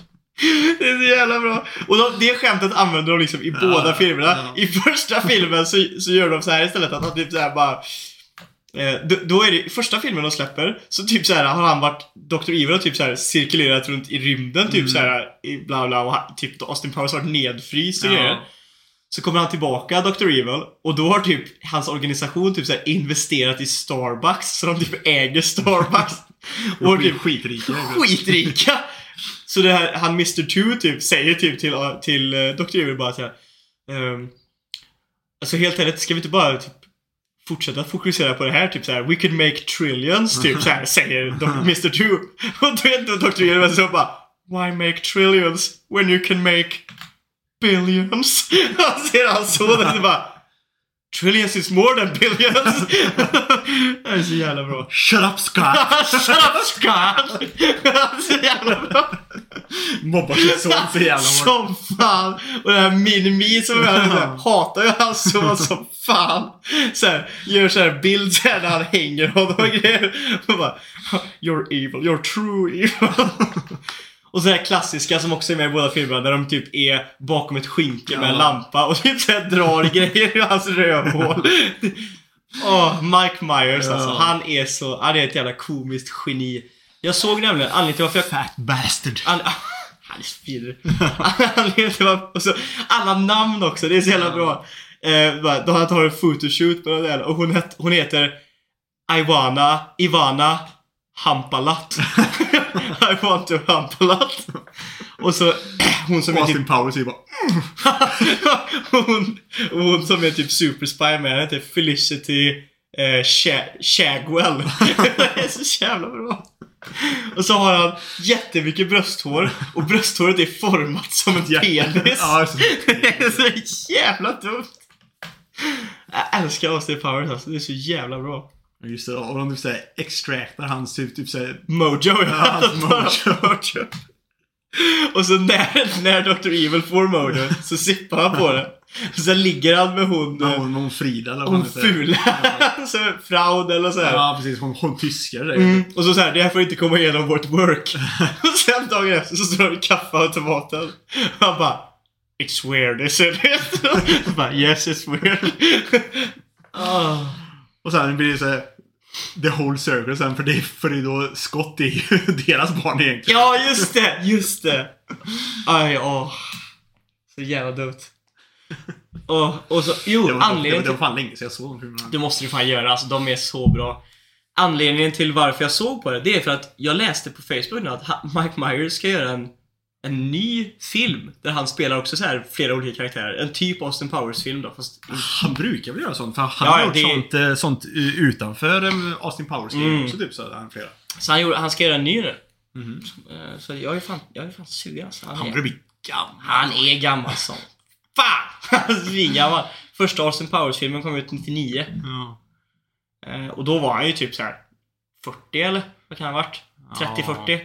Det är så jävla bra. Och de, det skämtet använder de liksom i båda filmerna. ja. I första filmen så, så gör de så här istället att han typ så här bara Eh, då, då är det i första filmen de släpper, så typ så här har han varit Dr. Evil och typ så här cirkulerat runt i rymden typ så här i bla bla och typ Austin Powers har varit nedfryst och Ja. grejer. Så kommer han tillbaka, Dr. Evil, och då har typ hans organisation typ så här investerat i Starbucks, så de typ äger Starbucks. och Skit- typ Skitrika. skitrika! Så det här, han Mr. Two typ säger typ till, till uh, Dr. Evil bara såhär um, Alltså helt ärligt, ska vi inte bara typ fortsätta fokusera på det här? Typ såhär, we could make trillions, typ såhär säger. Mr. Two. Och då är inte Dr. Evil så bara Why make trillions when you can make billions? Han ser son och så bara Trillions is more than billions! det är så jävla bra. Shut up Scott! Shut up Scott! så jävla bra. Mobbar sin son så jävla hårt. Som fan! Och den här Minimi som jag hade, hatar ju hans son som fan. Så här, gör så här bild så här när han hänger honom och grejer. Och bara, You're evil, you're true evil. Och så här klassiska som också är med i båda filmerna där de typ är bakom ett skynke med en lampa och typ så här drar grejer ur hans rövhål. Åh, Mike Myers alltså. Han är så, han är ett jävla komiskt geni. Jag såg nämligen, anledningen till varför jag Fat bastard. An- han är vidrig. Anledningen till varför- och så alla namn också, det är så jävla bra. Eh, då han tar en photoshoot med den där och hon, het, hon heter Ivana, Ivana Hampalat. I want to Hampalat. Och så hon som är typ Austin Powers är bara... hon, hon som är typ superspy med henne heter Felicity eh, Sha- Shagwell. det är så jävla bra. Och så har han jättemycket brösthår och brösthåret är format som en penis. Ja, det är så jävla dumt. Jag älskar Austin Powers alltså. Det är så jävla bra. Just det, och de typ såhär extractar hans typ, typ såhär... Mojo, Ja, hans mojo. mojo. Och så när, när Dr. Evil får Mojo så sippar han på det. Och sen ligger han med hon, Ja, hon, hon Frida eller vad hon fula. så Fraud eller så här. Ja, precis. Hon, hon tyskar det. Mm. Och så såhär, det här får inte komma igenom vårt work. och sen dagen efter så står han vid kaffeautomaten. Och han bara It's weird, isn't it? Bara, yes it's weird. Ah. Och sen blir det såhär... The whole circle sen, för det, för det är då Scott är ju deras barn egentligen. Ja, just det! Just det! Aj, åh. Så jävla dumt. Och, och så, jo, Det var, det, anledningen var, det var fan länge sedan jag såg de filmerna. Det måste du fan göra, alltså de är så bra. Anledningen till varför jag såg på det, det är för att jag läste på Facebook nu att Mike Myers ska göra en, en ny film där han spelar också så här flera olika karaktärer. En typ Austin Powers-film då, fast Han brukar väl göra sånt? För han Ja, har gjort det- sånt, eh, sånt utanför eh, Austin Powers Mm. också typ så han flera. Så han, gjorde, han ska göra en ny nu. Eh, Så jag är fan, jag är fan sugen alltså. Han, börjar bli gammal. han är gammal som fan! Han är svingammal. Första Austin Powers-filmen kom ut 99. Ja. Eh, Och då var han ju typ så här 40 eller? Vad kan han ha varit? 30-40?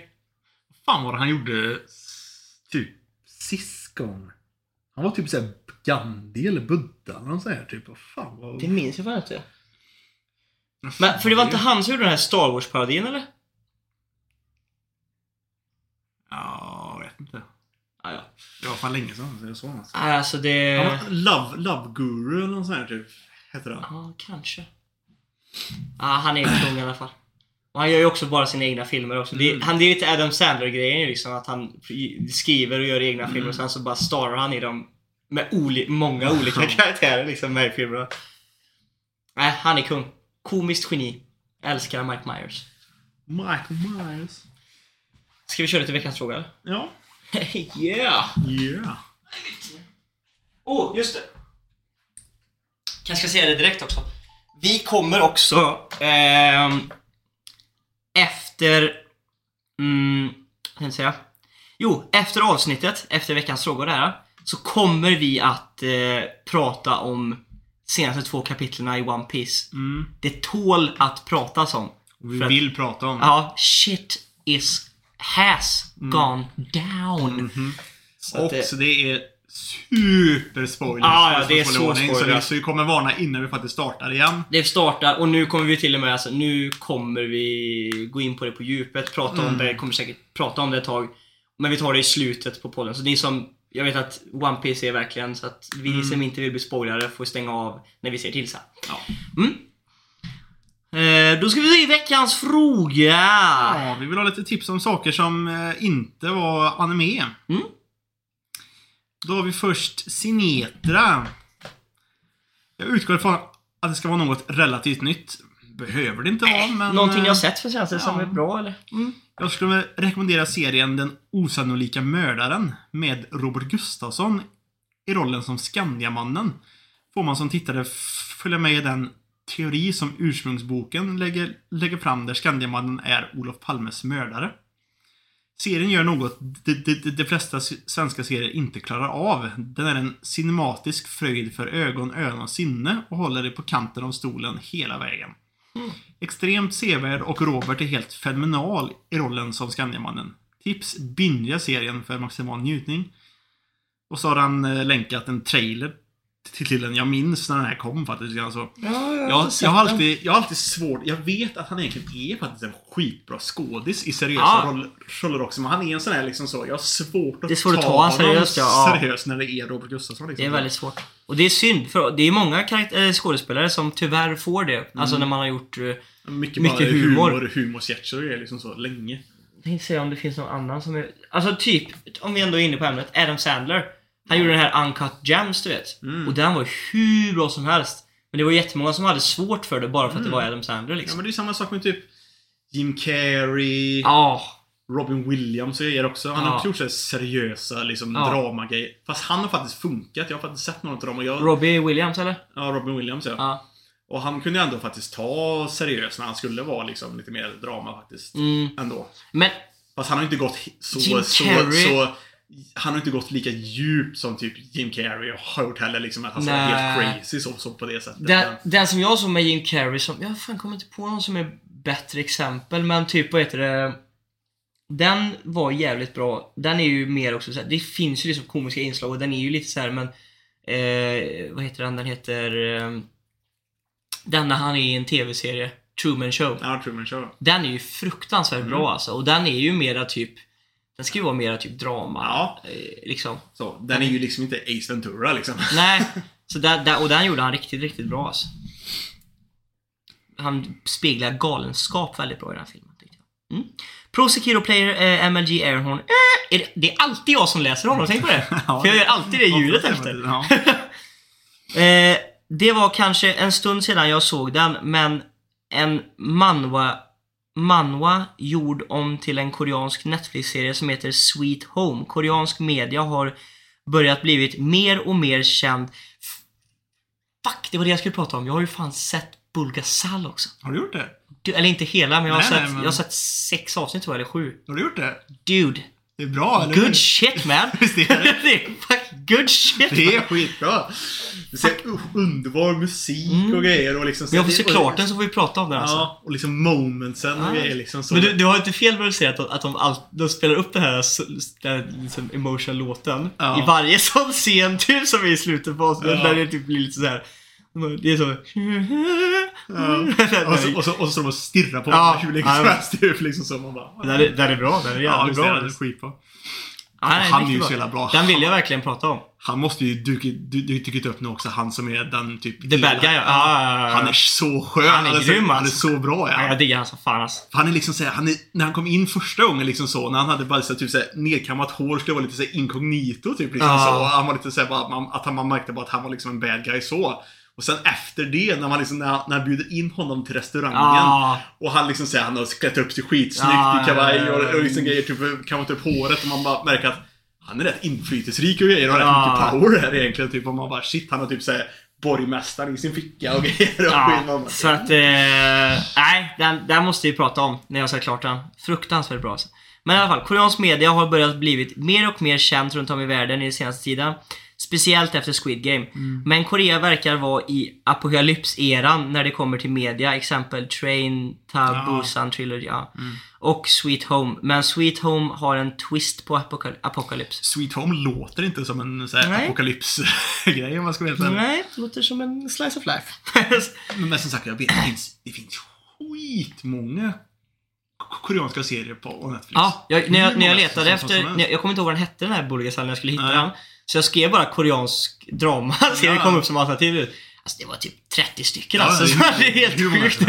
fan var det han gjorde typ gång? Han var typ såhär Gandhi eller Buddha eller sånt här typ. Vad fan var Det minns jag fan inte. Men för det var inte han som gjorde den här Star Wars-parodin eller? Ja, jag vet inte. Ah, ja. Det var fan länge sedan så jag såg honom. Nej, Alltså det... Han Love, Love Guru eller något sånt här typ. Hette den. Ja, kanske. Ja, han är kung i alla fall. Och han gör ju också bara sina egna filmer också. Det, Mm. han, det är lite Adam Sandler-grejen ju liksom. Att han skriver och gör egna filmer och sen så bara starar han i dem med oli många olika karaktärer liksom med i filmerna. Nej, han är kung. Komiskt geni. Älskar Mike Myers. Michael Myers. Ska vi köra lite veckans fråga? Ja. yeah! Yeah. Oh, just det. Kanske ska säga det direkt också. Vi kommer också ehm, efter... Mm, jag säga? Jo, efter avsnittet, efter veckans frågor där, så kommer vi att eh, prata om senaste två kapitlen i One Piece. Mm. Det tål att pratas om. Vi att- vill prata om Ja, shit is has gone down. Mhm. Så att Och det- så det är super spoilers. Ja, det är så. Så vi, spoilers. så vi kommer varna innan vi faktiskt startar igen. Det startar och nu kommer vi till och med, alltså, nu kommer vi gå in på det på djupet, prata om Mm. det, kommer säkert prata om det ett tag. Men vi tar det i slutet på podden. Så ni som, jag vet att One Piece är verkligen så att vi som inte vill bli spoilade får stänga av när vi ser till sen. Ja. Mm. Eh, då ska vi se veckans fråga. Ja, vi vill ha lite tips om saker som eh, inte var anime. Mm. Då har vi först Sinetra. Jag utgår ifrån att det ska vara något relativt nytt. Behöver det inte vara, men... Någonting jag eh, sett för senaste som ja. är bra eller? Mm. Jag skulle rekommendera serien Den osannolika mördaren med Robert Gustafsson i rollen som Skandiamannen. Får man som tittare följa med i den teori som ursprungsboken lägger, lägger fram där Skandiamannen är Olof Palmes mördare. Serien gör något de, de, de, flesta svenska serier inte klarar av. Den är en cinematisk fröjd för ögon, öron och sinne och håller dig på kanten av stolen hela vägen. Extremt sevärd och Robert är helt fenomenal i rollen som Skandiamannen. Tips, bingea serien för maximal njutning. Och så har han eh, länkat en trailer till, till den. Jag minns när den här kom faktiskt. Alltså, Ja, jag, jag, har alltid, jag har alltid svårt, jag vet att han egentligen är faktiskt en skitbra skådis i seriösa Ja. roll, roller också. Men han är en sån här liksom så, jag har svårt att Det är svårt att ta honom seriöst, ja. Seriöst när det är Robert Gustafsson. Liksom. Det är väldigt svårt. Och det är synd, för det är många äh, skådespelare som tyvärr får det. Alltså när man har gjort... eh, mycket, mycket bara humor. humor, humorsketcher och grejer liksom så länge. Jag tänkte säga om det finns någon annan som är... Alltså typ, om vi ändå är inne på ämnet, Adam Sandler. Han gjorde den här Uncut Gems, du vet. Mm. Och den var hur bra som helst. Men det var jättemånga som hade svårt för det bara för att det var Adam Sandler Ja liksom. men det är samma sak med typ Jim Carrey, Ja. Robin Williams och grejer också. Han har Ja. också gjort så seriösa liksom, Ja. dramagrejer. Fast han har faktiskt funkat. Jag har faktiskt sett något av dem. Och jag, Robbie Williams eller? ja, Robin Williams ja. Ja. Och han kunde ändå faktiskt ta seriöst när han skulle vara liksom lite mer drama faktiskt. Mm. Ändå. Men, Fast han har inte gått så, Jim så, Carrey- så... Han har inte gått lika djupt som typ Jim Carrey har gjort heller. Liksom, att han ska vara helt crazy så, så på det sättet. den, den som jag såg med Jim Carrey som... Jag fan kommer inte på någon som är bättre exempel, men typ vad heter det? Den var jävligt bra. Den är ju mer också så här, Det finns ju liksom komiska inslag och den är ju lite så här men... Eh, vad heter den? Den heter... Eh, den när han är i en TV-serie. Truman Show. Ja, Truman Show. Den är ju fruktansvärt Mm. bra alltså. Och den är ju mera typ... Den ska ju vara mera typ drama. Ja. Eh, liksom. Så, den är ju liksom inte Ace Ventura liksom. Nej, så där, där, och den gjorde han riktigt, riktigt bra alltså. Han speglar galenskap väldigt bra i den här filmen. Tyckte jag. Mm. Pro Sekiro Player eh, MLG Airhorn. Eh, är det, det är alltid jag som läser honom, tänk på det. Ja. För jag gör alltid det ljudet efter. Ja. Eh, det var kanske en stund sedan jag såg den, men en manwa, manwa gjord om till en koreansk Netflix-serie som heter Sweet Home. Koreansk media har börjat blivit mer och mer känd. Fuck, det var det jag skulle prata om. Jag har ju fan sett Bulgasal också. Har du gjort det? Du, eller inte hela, men jag har, Nej, sett, nej, men- jag har sett sex avsnitt tror jag, eller sju. Har du gjort det? Dude, Det är bra, eller good shit man! Visst är det? det är good shit Det är man. skitbra. Det är underbar musik och grejer och liksom... Men jag får se och- klart den så får vi prata om den alltså. Ja, och liksom momentsen och Ah. grejer liksom så. Men du, du har inte fel när du säger att, de- att de, all, de spelar upp den här, den här liksom emotional låten Ja. i varje sån scen typ som är i slutet på oss. Ja. Där det typ blir lite så här. Det är så... Ja. Och, så, och, så, och så står de och stirrar på Ja. hur länge som Ja. helst. Liksom så man bara... Den är, bra, den är Ja, jävligt bra. det. Det är skitbra. Ja, den Han är ju så jävla bra. Den vill jag verkligen prata om. Han måste ju dykt du, du, dykt upp nu också. Han som är den typ... The bad guy, ja. ja. ja, ja. Han är så skön. Han är alltså, grym, Han är alltså. så bra Ja, ja. jag diggar han som fan alltså. Han är liksom såhär, han är, när han kom in första gången liksom så, när han hade bara så, typ såhär, nedkammat hår, skulle vara lite såhär inkognito typ liksom Ja. så. Han var lite såhär att han, man märkte bara att han var liksom en bad guy så. Och sen efter det, när man liksom, när, han- när han bjuder in honom till restaurangen. Ja. Och han liksom säger han har klätt upp sig skitsnyggt Ja, i kavaj och, och liksom grejer, typ kammat upp håret och man bara märker att han är rätt inflytelserik och grejer och Ja. rätt mycket power här egentligen. Typ, och man bara shit, han har typ såhär borgmästaren i sin ficka och grejer. Och Ja, så att... Eh, nej, den, den måste vi prata om när jag sett klart den. Fruktansvärt bra alltså. Men i alla fall, koreansk media har börjat blivit mer och mer känt runt om i världen i den senaste tiden. Speciellt efter Squid Game. Men Korea verkar vara i apokalypseran när det kommer till media. Exempel Train, Ta, Ja. Busan Trilogy. Ja. Och Sweet Home. Men Sweet Home har en twist på apokal apokalyps. Sweet Home låter inte som en apokalypsgrej om man ska ärlig. Nej, det låter som en slice of life. Men som sagt, jag vet, det finns, det finns skitmånga koreanska serier på Netflix. Ja, jag, när, jag, när jag letade efter, jag, jag kommer inte ihåg vad den hette den här när jag skulle hitta Nej. den. Så jag skrev bara koreansk drama, så det Ja. kom upp som alternativ. Alltså det var typ 30 stycken Ja, alltså. är- det är helt hur sjukt.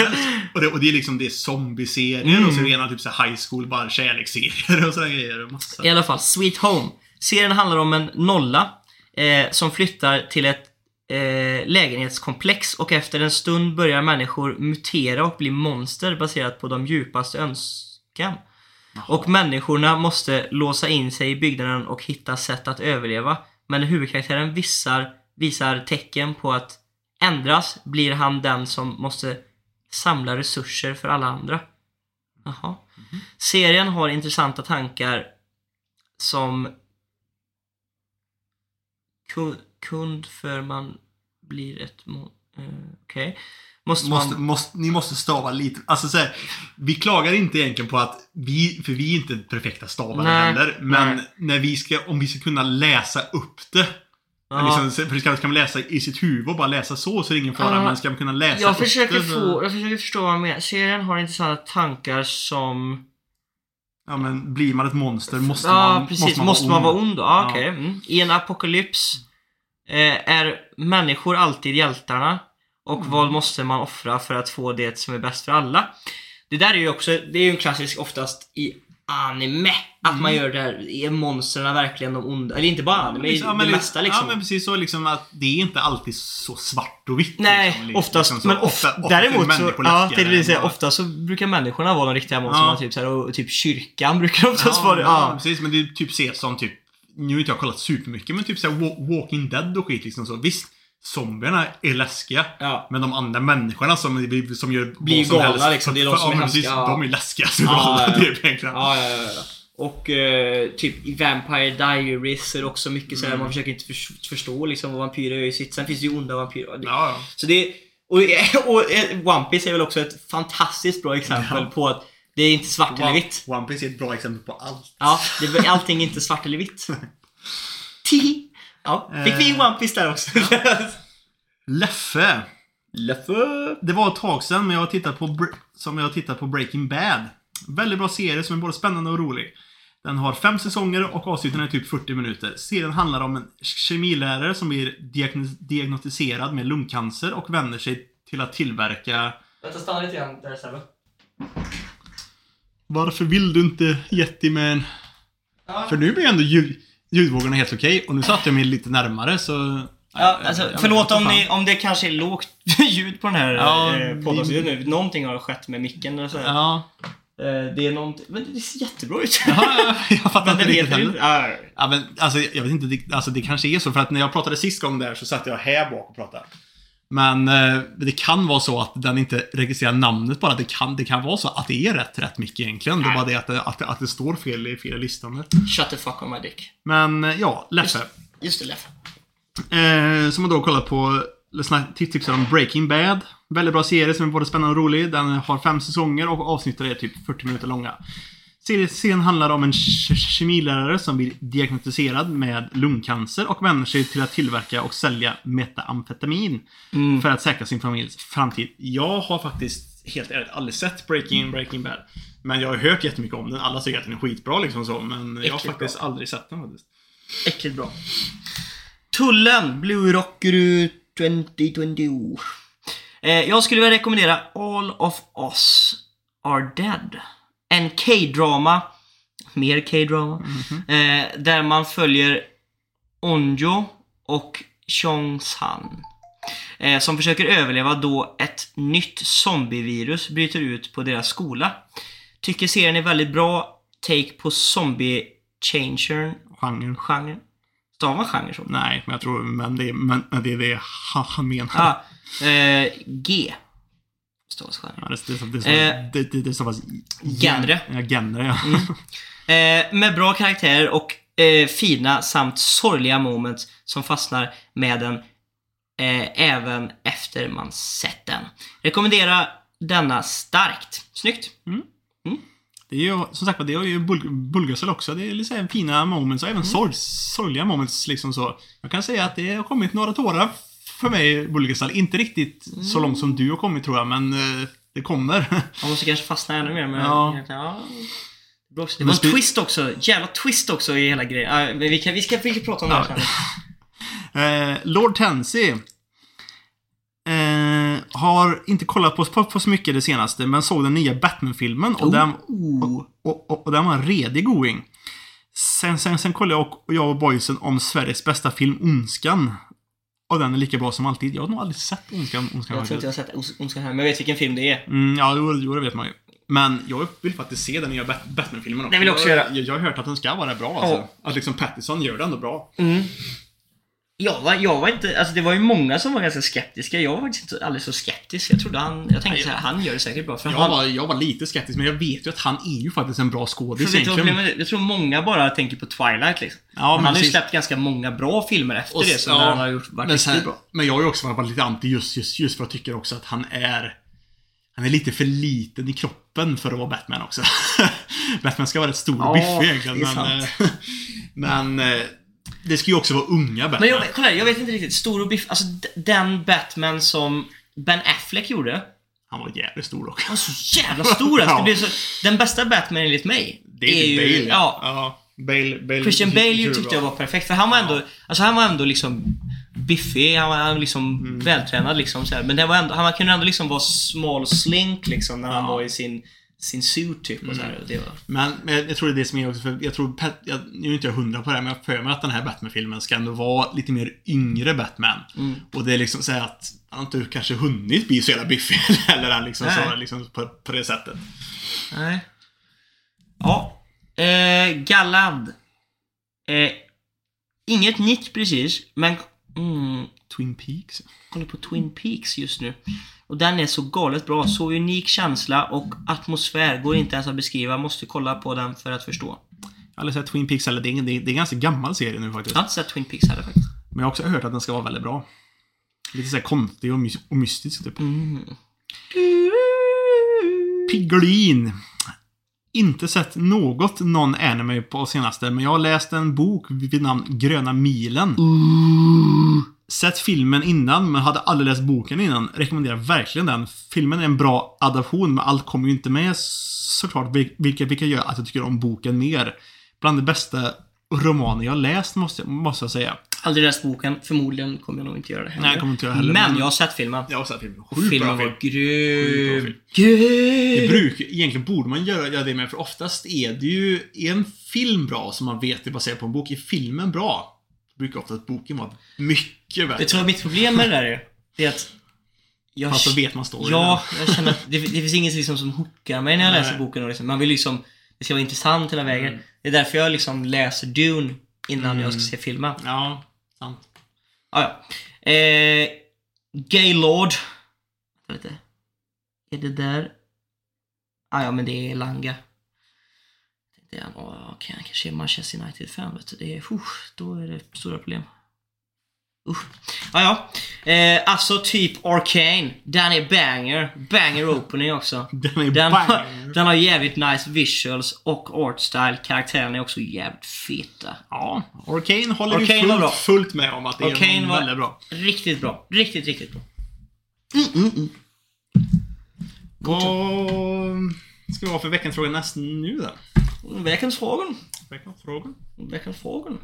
Och det, och det är liksom det är zombieserier Mm. och så rena typ så high school, bara kärleksserier och sådana grejer. och Massa. I alla fall, Sweet Home. Serien handlar om en nolla eh, som flyttar till ett eh, lägenhetskomplex och efter en stund börjar människor mutera och bli monster baserat på de djupaste önskan. Och människorna måste låsa in sig i byggnaden och hitta sätt att överleva. Men när huvudkaraktären visar, visar tecken på att ändras blir han den som måste samla resurser för alla andra. Jaha. Serien har intressanta tankar som kund för man blir ett eh, Okej. Okay. Måste, man... måste, ni måste stava lite. Alltså så här, vi klagar inte egentligen på att vi, för vi är inte perfekta stavare Nej, heller. Men nej. när vi ska, om vi ska kunna läsa upp det. Ja. Liksom, för ska, ska man läsa i sitt huvud och bara läsa så så är det ingen fara. Ja. Men ska man kunna läsa Jag upp försöker, det, så- få, jag försöker förstå vad man menar. Serien har intressanta tankar som... Ja men blir man ett monster måste ja, man precis. Måste man vara ond. ond? Ja, Ja. okej. Mm. I en apokalyps eh, är människor alltid hjältarna. Och Mm. vad måste man offra för att få det som är bäst för alla? Det där är ju också, det är ju en klassisk oftast i anime. Att man gör det här, är monstren verkligen de onda? Eller inte bara anime, Ja, det men mesta liksom. Ja men precis så liksom att det är inte alltid så svart och vitt. Nej, liksom, oftast. liksom så. men ofta, ofta är däremot så, ja, det vill säga, ofta så brukar människorna vara de riktiga monstren. Ja. Typ, så här, och typ kyrkan brukar oftast vara det. ja, Ja. precis. Men det är typ ses som typ, nu har inte jag kollat supermycket, men typ såhär Wa- Walking Dead och skit liksom så. Visst, zombierna är läskiga. Ja. Men de andra människorna som, som gör Blir som galna, helst. liksom. Det är de För- som är hemska, ja. De är läskiga. Så Ja, galna, ja, ja. är egentligen. Och eh, typ i Vampire Diaries är det också mycket såhär, Mm. man försöker inte förs- förstå liksom vad vampyrer gör i sitt. Sen finns det ju onda vampyrer. Ja. Så det och, och eh, One Piece är väl också ett fantastiskt bra exempel på att det är inte svart eller vitt. One Piece är ett bra exempel på allt. Ja, det, allting är inte svart eller vitt. Tihi. Ja, fick vi in One Piece där också. Leffe. Leffe. Det var ett tag sedan, men jag har tittat på, som jag har tittat på Breaking Bad. Väldigt bra serie som är både spännande och rolig. Den har fem säsonger och avsnitten är typ 40 minuter. Serien handlar om en kemilärare som blir diagnos- diagnostiserad med lungcancer och vänder sig till att tillverka... Vänta, stanna lite grann där Sebbe. Varför vill du inte Yetiman? För nu blir ändå ljud, ljudvågorna helt okej och nu satte jag mig lite närmare så... Ja, alltså, Jag förlåt om, ni, om det kanske är lågt ljud på den här Ja, eh, poddavsnittet nu. Någonting har skett med micken eller så. Ja, Eh, det är någonting, men det ser jättebra ut. ja, jag fattar inte riktigt heller. Ja, Ja, men alltså, jag vet inte, det, alltså det kanske är så för att när jag pratade sist gång där så satt jag här bak och pratade. Men eh, det kan vara så att den inte registrerar namnet bara. Det kan, det kan vara så att det är rätt, rätt mycket egentligen. Det är bara det att det, att, det- att det står fel i fel listan. Shut the fuck on my dick. Men eh, ja, Leffe. Just det, Leffe. Eh, som har då kollat på, tipsar om Breaking Bad. Väldigt bra serie som är både spännande och rolig. Den har fem säsonger och avsnitten är typ 40 minuter långa. Serien- handlar om en ke- kemilärare som blir diagnostiserad med lungcancer och vänder sig till att tillverka och sälja metamfetamin Mm. för att säkra sin familjs framtid. Jag har faktiskt helt ärligt aldrig sett Breaking, Breaking Bad. Men jag har hört jättemycket om den. Alla tycker att den är skitbra liksom så. Men jag har faktiskt aldrig sett den faktiskt. Äckligt bra. Tullen, Blue Rockeroo 2020. Eh, jag skulle vilja rekommendera All of Us Are Dead. En K-drama, mer K-drama, eh, där man följer Onjo och Chong-san. Eh, som försöker överleva då ett nytt zombievirus bryter ut på deras skola. Tycker serien är väldigt bra take på zombie-changern Genren. genre. Stavar man genre så? Nej, men jag tror men det, men det är det han menar. Ah, eh, G. Genre. Ja, det, det, det, Eh, det, det, det stavas... genre. Ja, genre, ja. Eh, med bra karaktärer och eh, fina samt sorgliga moments som fastnar med den eh, även efter man sett den. Rekommendera denna starkt. Snyggt! Det är ju, som sagt det har ju Bul Bulgasel också. Det är här fina moments och även sorg, sorgliga moments liksom så. Jag kan säga att det har kommit några tårar för mig, Bulgasel. Inte riktigt så långt som du har kommit tror jag, men eh, Det kommer. Man måste kanske fastna ännu mer med... Ja. ja. Det var en spe- twist också. Jävla twist också i hela grejen. Ja, men vi, kan, vi, ska, vi ska prata om det här Ja. Eh, Lord Tensi eh, har inte kollat på, på, på så mycket det senaste, men såg den nya Batman-filmen och, den, Oh. och, och, och den var en redig going. Sen, sen, sen kollade jag och, och jag och boysen om Sveriges bästa film, Ondskan. Och den är lika bra som alltid. Jag har nog aldrig sett Ondskan. Ondskan Jag tror inte jag har sett Ondskan här, men jag vet vilken film det är. Mm, ja, jo, jo, det vet man ju. Men jag vill faktiskt se den nya Bat- Batman-filmen också. Det vill jag också göra. Jag, jag har hört att den ska vara bra alltså. Att liksom Pattison gör det ändå bra. Mm. Jag var, jag var inte, alltså det var ju många som var ganska skeptiska. Jag var faktiskt inte alldeles så skeptisk. Jag trodde han, jag tänkte så här, han gör det säkert bra. För Jag han, var, jag var lite skeptisk, men jag vet ju att han är ju faktiskt en bra skådis egentligen. Jag tror många bara tänker på Twilight liksom. Ja, men han har ju släppt ganska många bra filmer efter Och det som ja, han har gjort varit Men, riktigt bra. men jag har ju också varit lite anti just, just, just för att jag tycker också att han är Han är lite för liten i kroppen för att vara Batman också. Batman ska vara rätt stor och biffig egentligen, men... eh, men eh, det ska ju också vara unga Batman. Men jag, kolla jag vet inte riktigt. Stor och biff, alltså den Batman som Ben Affleck gjorde. Han var jävligt stor också. Han var så jävla stor alltså. Ja. det så, Den bästa Batman enligt mig. Det är, ju Bale. Ja, ja. Bale, Bale Christian Bale ju tyckte jag var perfekt. För han var ändå, alltså han var ändå liksom biffig, han var han var liksom Mm. vältränad liksom så här. Men det var ändå, han kunde ändå liksom vara small slink liksom när han Ja. Var i sin, sin suit typ och så här. Och det var, Men, men jag tror det är det som är också, för jag tror, Pat- jag, nu är inte jag hundra på det här, men jag för mig att den här Batman-filmen ska ändå vara lite mer yngre Batman. Mm. Och det är liksom så att han inte kanske hunnit bli så jävla biffig eller han liksom, så, liksom på, på det sättet. nej. Ja. Eh, Gallad. Eh, inget nytt precis, men mm, Twin Peaks. kollar på Twin Peaks just nu. Och den är så galet bra. Så unik känsla och atmosfär går inte ens att beskriva. Måste kolla på den för att förstå. Jag har aldrig sett Twin Peaks heller. Det är, det är, det är en ganska gammal serie nu faktiskt. Jag har inte sett Twin Peaks heller faktiskt. Men jag har också hört att den ska vara väldigt bra. Lite såhär konstig och, mys- och mystisk typ. Mm. Pigglin. Inte sett något någon anime på senaste, men jag har läst en bok vid namn Gröna milen. Sett filmen innan, men hade aldrig läst boken innan. Rekommenderar verkligen den. Filmen är en bra adaption, men allt kommer ju inte med såklart, vil- vilket, vilket gör att jag tycker om boken mer. Bland de bästa romaner jag läst, måste, jag- måste jag säga. Aldrig läst boken. Förmodligen kommer jag nog inte göra det heller. Nej, jag kommer inte göra heller, Men jag har sett filmen. Jag har sett filmen. Sjukt filmen bra var film. grym. Sjukt bra Det Grym! brukar, egentligen borde man göra, göra det med, för oftast är det ju är en film bra som man vet är baserad på en bok. Är filmen bra, brukar ofta att boken vara mycket bättre. Vet du vad mitt problem med det där är? Det är att... Jag, Fast så vet man storyn. Ja, jag känner att det, det finns inget liksom som hookar mig när jag Nej. läser boken. Och liksom, man vill liksom... Det ska vara intressant hela vägen. Mm. Det är därför jag liksom läser Dune innan jag ska se filmen. Ja, sant. Ah, ja. eh, Gaylord. Vänta lite. Är det där? Ah, ja, men det är Langa. Det han. Åh, okej, han kanske är Manchester United-fan, vet du. Det är, uh, då är det stora problem. Usch. Ah, ja. eh, alltså typ Arcane. Den är banger. Banger opening också. Den är Den, banger. den har jävligt nice visuals och art style. Karaktärerna är också jävligt feta. Ja, Arcane håller Arcane vi fullt, fullt med om att det Arcane är väldigt bra. Riktigt bra. Riktigt, riktigt bra. Mm, mm, mm. Vad ska vi ha för veckans fråga näst nu då? Veckans frågor. Veckans fråga? Veckans frågor.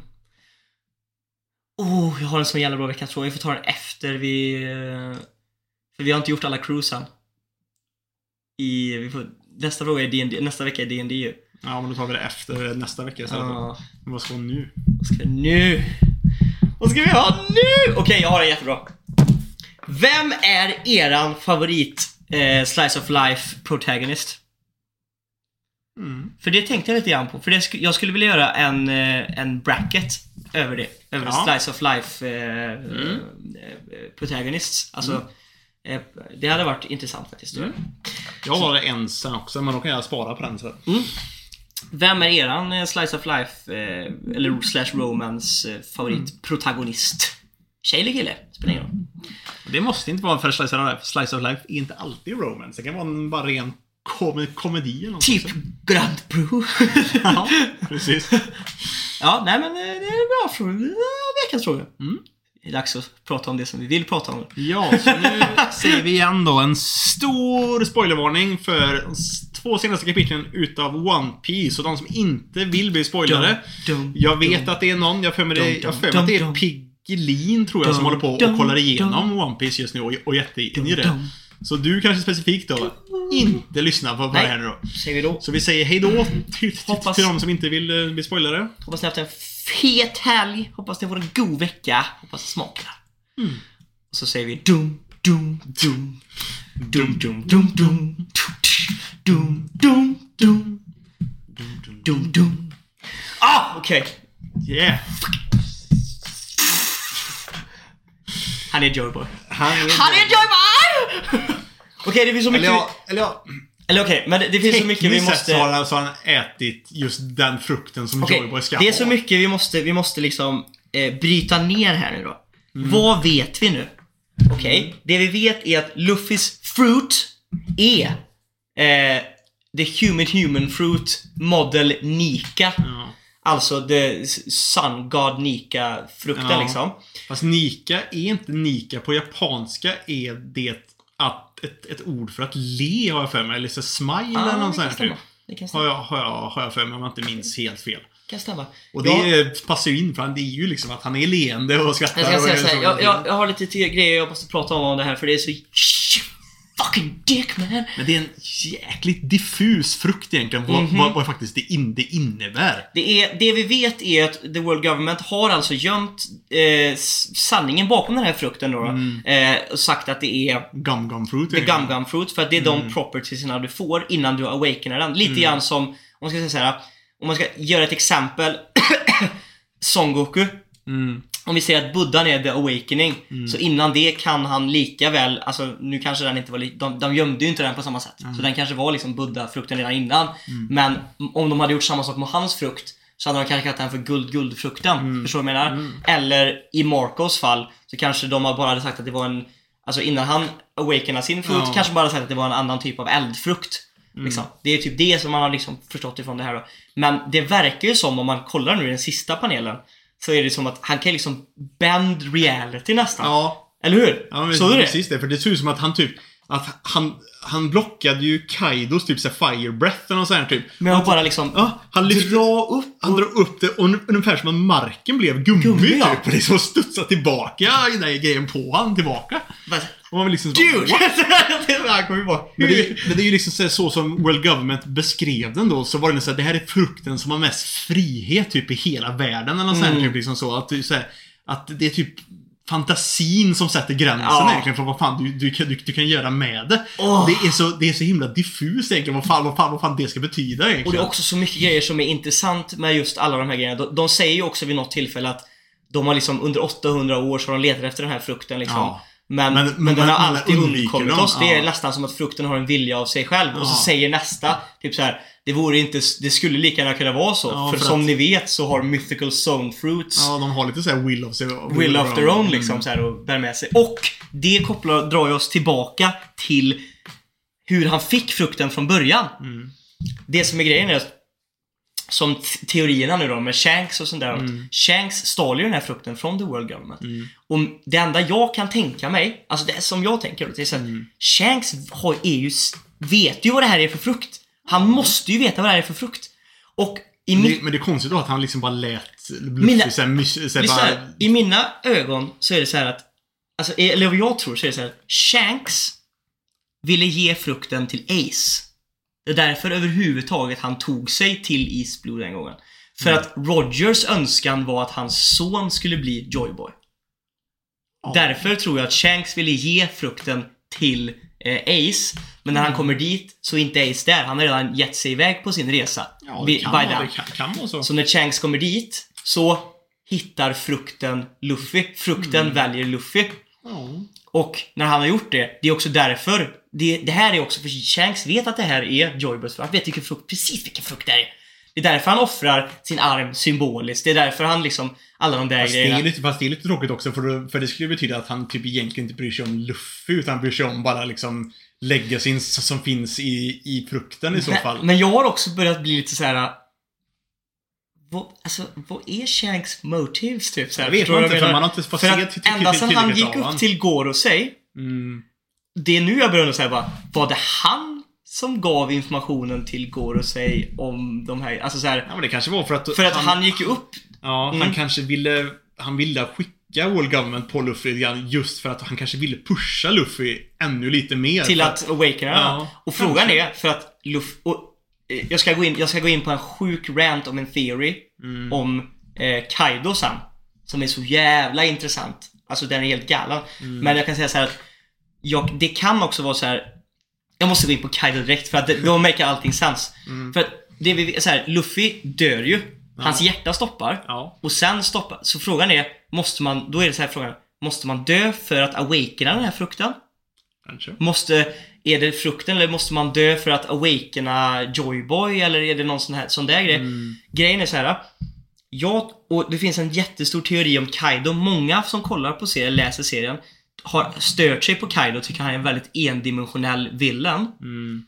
Oh, jag har en så jävla bra veckans fråga. Vi får ta den efter vi... eh, För vi har inte gjort alla cruise än. I, vi får, nästa fråga är D&D, nästa vecka är D&D ju. Ja, men då tar vi det efter nästa vecka istället. Ja, Men Vad ska vi nu? vad ska vi nu? Vad ska vi ha nu? Okej, jag har en jättebra. Vem är eran favorit eh, Slice of Life protagonist? Mm. För det tänkte jag lite grann på. För det jag skulle vilja göra en, eh, en bracket över det. Över Ja. Slice of Life eh, eh, protagonists. Alltså, eh, det hade varit intressant faktiskt. Mm. Jag har en sen också, men då kan jag spara på den sen. Vem är eran eh, Slice of Life, eh, eller slash romance favoritprotagonist? Tjej eller kille? Spelar ingen roll. Det måste inte vara för Slice of Life. Slice of Life är inte alltid romance. Det kan vara en bara ren kom komedi eller något Typ. Grant Bro. Ja, precis. ja, nej men eh, det är en bra fråga. Veckans fråga. Mm. är det dags att prata om det som vi vill prata om. Ja, så nu säger vi igen då en stor spoilervarning för två senaste kapitlen utav One Piece och de som inte vill bli spoilade. Dum, dum, Jag vet dum. att det är någon, jag för mig det, jag för mig att det är Piggelin tror jag som håller på och kollar igenom. One Piece just nu och, och jätteinne i det. Så du kanske specifikt då inte lyssnar på, på det Nej. här nu då. Säger vi då. Så vi säger hejdå till, till, Hoppas- till de som inte vill eh, bli spoilade. Hoppas ni har haft en fet helg. Hoppas ni får en god vecka. Hoppas det smakar. Och så säger vi dum, dum, dum. Dum, dum, dum, dum. Dum, dum, dum. Dum, dum. Ah, okej. Yeah! Han är Joyboy. Han är... Han är Joyboy! Okej, det finns så mycket... Eller ja, eller ja. Eller okej, men det, det finns så mycket vi Tekniskt sett måste... så har, han, så har han ätit just den frukten som Okej, Joyboy ska det är ha. så mycket vi måste, vi måste liksom eh, bryta ner här nu då. Mm. Vad vet vi nu? Okej, det vi vet är att Luffys fruit är eh, The Human Human Fruit Model Nika. Ja. Alltså the Sun God Nika-frukten Ja. liksom. Fast Nika är inte Nika. På japanska är det att, ett, ett ord för att le har jag för mig. Eller så smile eller Ah, något det sånt här typ. Det kan Har jag, har, jag, har jag för mig om jag inte minns helt fel. kan stämma. Och det Ja. passar ju in för han, det är ju liksom att han är leende och skrattar. Jag ska och säga är så jag, jag, jag har lite grejer jag måste prata om, om det här för det är så fucking dick man. Men det är en jäkligt diffus frukt egentligen. Vad, Mhm. vad, vad faktiskt det, in, det innebär. Det, är, det vi vet är att the world government har alltså gömt eh, sanningen bakom den här frukten då. Mm. Eh, och sagt att det är Gum gum fruit. the gum gum fruit för att det är Mm. de propertiesna du får innan du awakenar den. Lite grann som, om man ska säga så här, om man ska göra ett exempel. Son Goku. Mm. Om vi säger att buddhan är the awakening, så innan det kan han lika väl, alltså nu kanske den inte var de, de gömde ju inte den på samma sätt. Så den kanske var liksom buddha-frukten redan innan. Men om de hade gjort samma sak med hans frukt, så hade de kanske kallat den för guld-guldfrukten. Förstår du vad jag menar? Eller i Marcos fall, så kanske de bara hade sagt att det var en, alltså innan han awakenade sin frukt, Ja. kanske bara hade sagt att det var en annan typ av eldfrukt. Liksom. Det är typ det som man har liksom förstått ifrån det här då. Men det verkar ju som, om man kollar nu i den sista panelen, så är det som att han kan liksom bend reality nästan. Ja, Eller hur? Ja, men Såg du det? precis det. För det ser ut som att han typ... Att han, han blockade ju Kaidos typ såhär fire breath eller sånt typ. Men att bara liksom Ja, han lyfte... dra upp Han drar upp det och ungefär som att marken blev gummi, Gummi, ja. typ. Och liksom studsade tillbaka den där grejen på han tillbaka. Och man vill liksom... Dude! Kommer ju Men det, är- men det är ju liksom så, som World Government beskrev den då, så var det så här, det här är frukten som har mest frihet typ i hela världen eller Mm. typ liksom så. Att, det är så här, att det är typ fantasin som sätter gränsen Ja. egentligen för vad fan du, du, kan- du, du kan göra med det. Åh. Det, är så, det är så himla diffust egentligen vad fan, vad fan, vad fan det ska betyda egentligen. Och det är också så mycket grejer som är intressant med just alla de här grejerna. De, de säger ju också vid något tillfälle att de har liksom under 800 år så har de letat efter den här frukten liksom. Ja. Men, Men- men, men den har alltid undkommit oss. Det är ja. nästan som att frukten har en vilja av sig själv. Och så Ja. säger nästa, typ så här. Det vore inte, det skulle lika gärna kunna vara så. Ja, för, för som att- ni vet så har mythical zone fruits Ja, de har lite såhär will of, their- will of their own Mm. liksom så här och bär med sig. Och det kopplar, drar ju oss tillbaka till hur han fick frukten från början. Mm. Det som är grejen är att som teorierna nu då med Shanks och sånt där. Mm. Shanks stal ju den här frukten från the world government. Mm. Och det enda jag kan tänka mig, alltså det som jag tänker, det är så att Mm. Shanks har, är ju, vet ju vad det här är för frukt. Han måste ju veta vad det här är för frukt. Och i det, men det är konstigt då att han liksom bara lät Mina- Luffy såhär, mys- såhär Lyssna, bara... här. i mina ögon så är det så här att, alltså, eller vad jag tror så är det så här att Shanks ville ge frukten till Ace. Det är därför överhuvudtaget han tog sig till East Blue den gången. För Mm. att Rogers önskan var att hans son skulle bli Joyboy. Ja. Därför tror jag att Shanks ville ge frukten till eh, Ace. Men när Mm. han kommer dit så är inte Ace där. Han har redan gett sig iväg på sin resa. Ja, det kan, by vara, det kan, kan vara så. Så när Shanks kommer dit så hittar frukten Luffy. Frukten Mm. väljer Luffy. Ja. Och när han har gjort det, det är också därför. Det, det här är också för Shanks vet att det här är Joybus. Han vet vilken frukt, precis vilken frukt det är. Det är därför han offrar sin arm symboliskt. Det är därför han liksom, alla de där Fast det, är grejerna. lite, fast det är lite tråkigt också för, för det skulle betyda att han typ egentligen inte bryr sig om Luffy utan bryr sig om bara liksom legacy som finns i, i frukten i så fall. Men, men jag har också börjat bli lite så här. vad, alltså, vad är Shanks motives typ? Så här, Jag vet vad inte, för man har inte fått se att till- till- ända sedan han tillräckligt gick upp till Gorosei, Mm. Det är nu jag börjar bara, var det han som gav informationen till Gorosei om de här, alltså så här, Ja, men det kanske var för att... För att han, gick ju upp Ja, Mm. han kanske ville... Han ville skicka World Government på Luffy just för att han kanske ville pusha Luffy ännu lite mer. till För att awakena Ja, Och frågan kanske. är, för att Luffy, och, eh, jag, ska gå in, jag ska gå in på en sjuk rant om en theory Mm. om eh, Kaido sen. Som är så jävla intressant. Alltså den är helt galen. Mm. Men jag kan säga så här att jag, det kan också vara så här. Jag måste gå in på Kaido direkt för att det, då make allting sens. Mm. För att det vi, så här, Luffy dör ju. Hans hjärta stoppar. Ja. Och sen stoppar. Så frågan är, måste man, då är det så här frågan. Måste man dö för att awakena den här frukten? Kanske. Måste, är det frukten eller måste man dö för att awakena Joyboy eller är det någon sån här sån där grej? Mm. Grejen är så här. Jag, och det finns en jättestor teori om Kaido. Många som kollar på serien, läser serien, har stört sig på Kaido och tycker han är en väldigt endimensionell villain. Mm.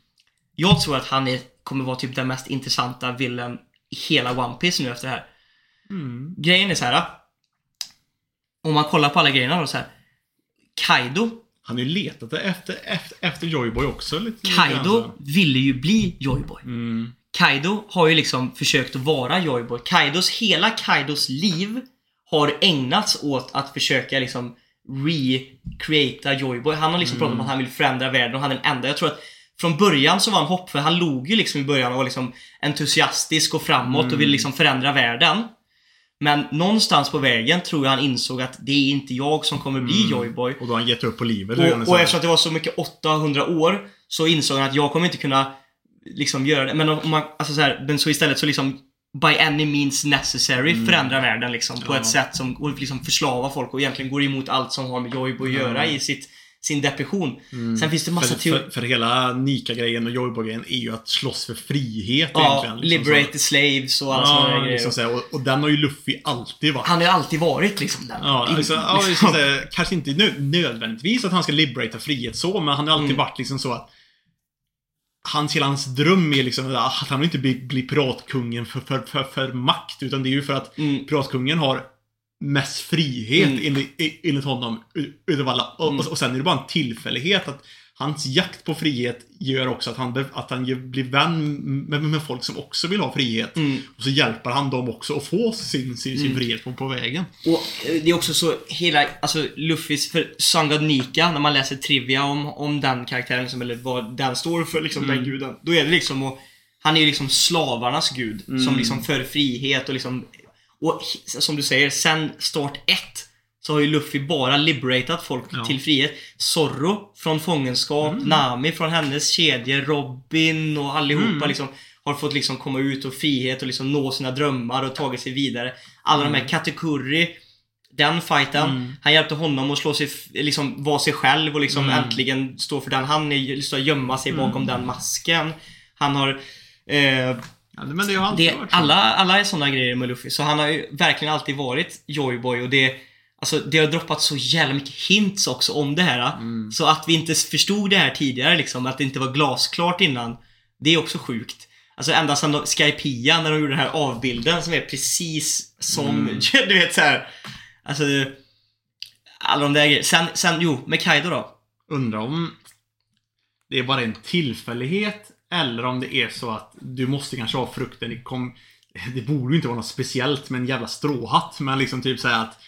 Jag tror att han är, kommer vara typ den mest intressanta villain i hela One Piece nu efter det här. Mm. Grejen är så här. Om man kollar på alla grejerna då så här. Kaido Han har ju letat efter, efter, efter Joyboy också lite Kaido grann ville ju bli Joyboy. Mm. Kaido har ju liksom försökt att vara Joyboy. Kaidos, hela Kaidos liv har ägnats åt att försöka liksom recreata Joyboy. Han har liksom pratat om att han vill förändra världen och han är den enda. Jag tror att från början så var han hoppfull. Han log ju liksom i början och var liksom entusiastisk och framåt och ville liksom förändra världen. Men någonstans på vägen tror jag han insåg att det är inte jag som kommer bli Joyboy. Och då har han gett upp på livet. Och, och eftersom det var så mycket 800 år så insåg han att jag kommer inte kunna liksom göra det. Men om man, alltså så här, men så istället så liksom by any means necessary förändra världen liksom på Ja. ett sätt som och liksom förslava folk och egentligen går emot allt som har med Joyboy att göra i sitt, sin depression. Sen finns det massa teorier. för, för hela Nika-grejen och Joyboy-grejen är ju att slåss för frihet Ja, egentligen. liksom liberate the slaves och alla sådana Ja, grejer. liksom så och, och den har ju Luffy alltid varit. Han har ju alltid varit liksom den. Ja, In- alltså, ja liksom, så kanske inte nö nödvändigtvis att han ska liberata frihet så, men han har alltid Mm. varit liksom så att Hans, hela hans dröm är liksom att han vill inte bli, bli piratkungen för, för, för, för makt, utan det är ju för att Mm. piratkungen har mest frihet Mm. enligt, enligt honom utav alla. Och, Mm. och, och sen är det bara en tillfällighet att hans jakt på frihet gör också att han, att han blir vän med, med folk som också vill ha frihet. Mm. Och så hjälper han dem också att få sin, sin, sin Mm. frihet på, på vägen. Och eh, det är också så hela, alltså Luffys, för Sun God Nika, när man läser trivia om, om den karaktären, som, eller vad den står för, liksom den guden. Då är det liksom och, Han är ju liksom slavarnas gud, som liksom för frihet och liksom Och som du säger, sen start 1 så har ju Luffy bara liberatat folk Ja. till frihet. Zorro från fångenskap, Nami från hennes kedjor, Robin och allihopa liksom har fått liksom komma ut och frihet och liksom nå sina drömmar och tagit sig vidare. Alla de här Katakuri, den fighten, han hjälpte honom att slå sig, liksom vara sig själv och liksom äntligen stå för den. Han är liksom gömma sig bakom den masken. Han har eh, Ja, men det har det, varit alla, alla är sådana grejer med Luffy. Så han har ju verkligen alltid varit Joyboy och det Alltså det har droppat så jävla mycket hints också om det här. Mm. Så att vi inte förstod det här tidigare liksom, att det inte var glasklart innan. Det är också sjukt. Alltså ända sedan de- Skypia när de gjorde den här avbilden som är precis som, Mm. du vet så här. Alltså Alla de där grejerna. Sen, sen, jo, med Kaido då. Undrar om det är bara en tillfällighet eller om det är så att du måste kanske ha frukten i kom... Det borde ju inte vara något speciellt med en jävla stråhatt, men liksom typ säga att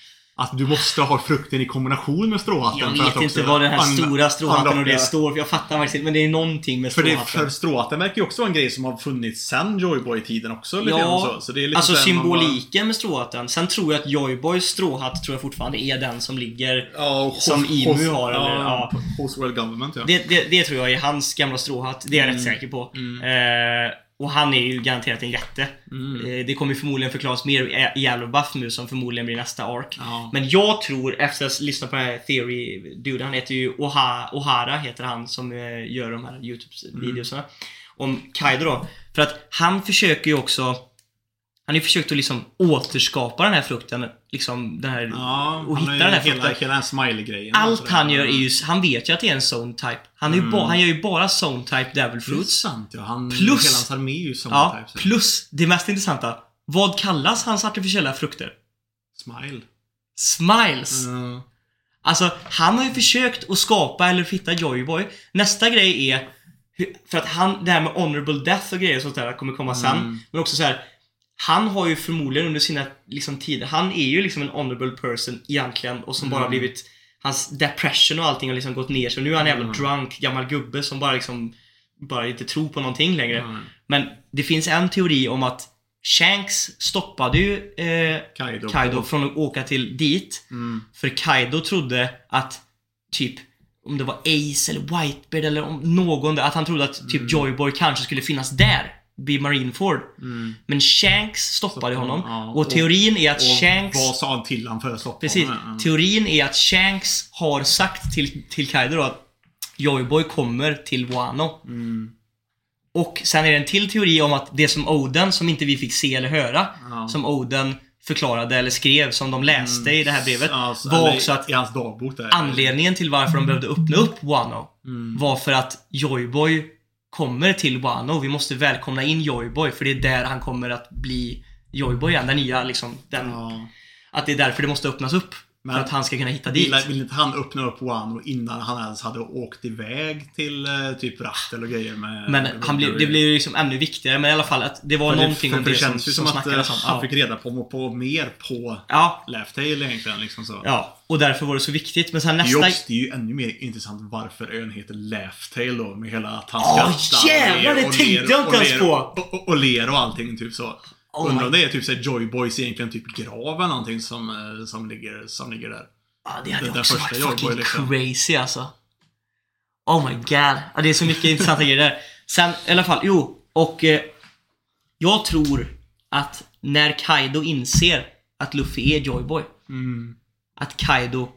att du måste ha frukten i kombination med stråhatten. Jag för att vet också inte vad den här stora stråhatten och det står för. Jag fattar faktiskt inte, men det är någonting med För, det, stråhatten. för stråhatten verkar ju också vara en grej som har funnits sen Joyboy-tiden också. Lite Ja, så. Så det är lite Alltså man bara- symboliken med stråhatten. Sen tror jag att Joyboys stråhatt tror jag fortfarande är den som ligger Ja, hos, som Imu hos, har, eller, ja. Hos World Government, ja. det, det, det tror jag är hans gamla stråhatt. Det är jag rätt säker på. Eh, och han är ju garanterat en jätte. Eh, det kommer förmodligen förklaras mer i- Yellow Buff nu som förmodligen blir nästa ark. Ja. Men jag tror, efter att ha lyssnat på den här theory dude, han heter ju Oha, Ohara heter han som eh, gör de här YouTube-videosarna. Om Kaido då. För att han försöker ju också han har ju försökt att liksom återskapa den här frukten, liksom den här Ja, och hitta den här hela, frukten. hela den smiley-grejen. Allt sådär. han gör är ju, han vet ju att det är en zone type. Han, är ju ba, han gör ju bara zone type devil Det är fruits. sant ja. Han, Plus- hela hans armé är ju sån Ja, type. så. plus det mest intressanta. Vad kallas hans artificiella frukter? Smile. Smiles. Mm. Alltså, han har ju försökt att skapa eller hitta Joyboy. Nästa grej är för att han, det här med honorable death och grejer och sånt där kommer komma sen. Mm. Men också så här. Han har ju förmodligen under sina liksom, tider, han är ju liksom en honorable person egentligen och som bara Mm. blivit Hans depression och allting har liksom gått ner så nu är han en jävla Mm. drunk gammal gubbe som bara liksom Bara inte tror på någonting längre. Mm. Men det finns en teori om att Shanks stoppade ju eh, Kaido. Kaido från att åka till dit. Mm. För Kaido trodde att typ om det var Ace eller Whitebeard eller om någon där, att han trodde att typ Joyboy kanske skulle finnas där. Vid Marineford. Mm. Men Shanks stoppade honom. Ja, och teorin är att Shanks... vad sa han till han för att stoppa Precis. honom? Mm. Teorin är att Shanks har sagt till, till Kaido då att Joyboy kommer till Wano. Mm. Och sen är det en till teori om att det som Oden, som inte vi fick se eller höra, Ja. som Oden förklarade eller skrev, som de läste i det här brevet, Ja, så- var också att anledningen till varför de behövde öppna upp Wano Mm. var för att Joyboy kommer till Wano. Vi måste välkomna in Joyboy, för det är där han kommer att bli Joyboy igen. Den nya liksom, den, Ja. att det är därför det måste öppnas upp. Men- för att han ska kunna hitta dit. Vill, vill inte han öppna upp Wano innan han ens hade åkt iväg till eh, typ Rachtel och grejer med... Men han blev, det blev ju liksom ännu viktigare, men i alla fall att det var För någonting för om det det känns ju som, som, att eh, snackades om. han fick reda på, på mer på ja, Tale egentligen. Liksom så. ja, och därför var det så viktigt. Men sen nästa... också, det är ju ännu mer intressant varför ön heter Tale då. Med hela att han Åh, skrattar jävlar, och ler det tänkte jag inte ens på. Och, och, och ler och allting typ så. Oh Undrar om det är typ såhär Joy Boys egentligen typ graven någonting som, eh, som, ligger, som ligger där. Ja, det hade där också första varit fucking liksom. crazy alltså. Oh my god. Ja, det är så mycket intressanta grejer där. Sen, i alla fall, jo. Och eh, jag tror att när Kaido inser att Luffy är Joyboy, Mm. att Kaido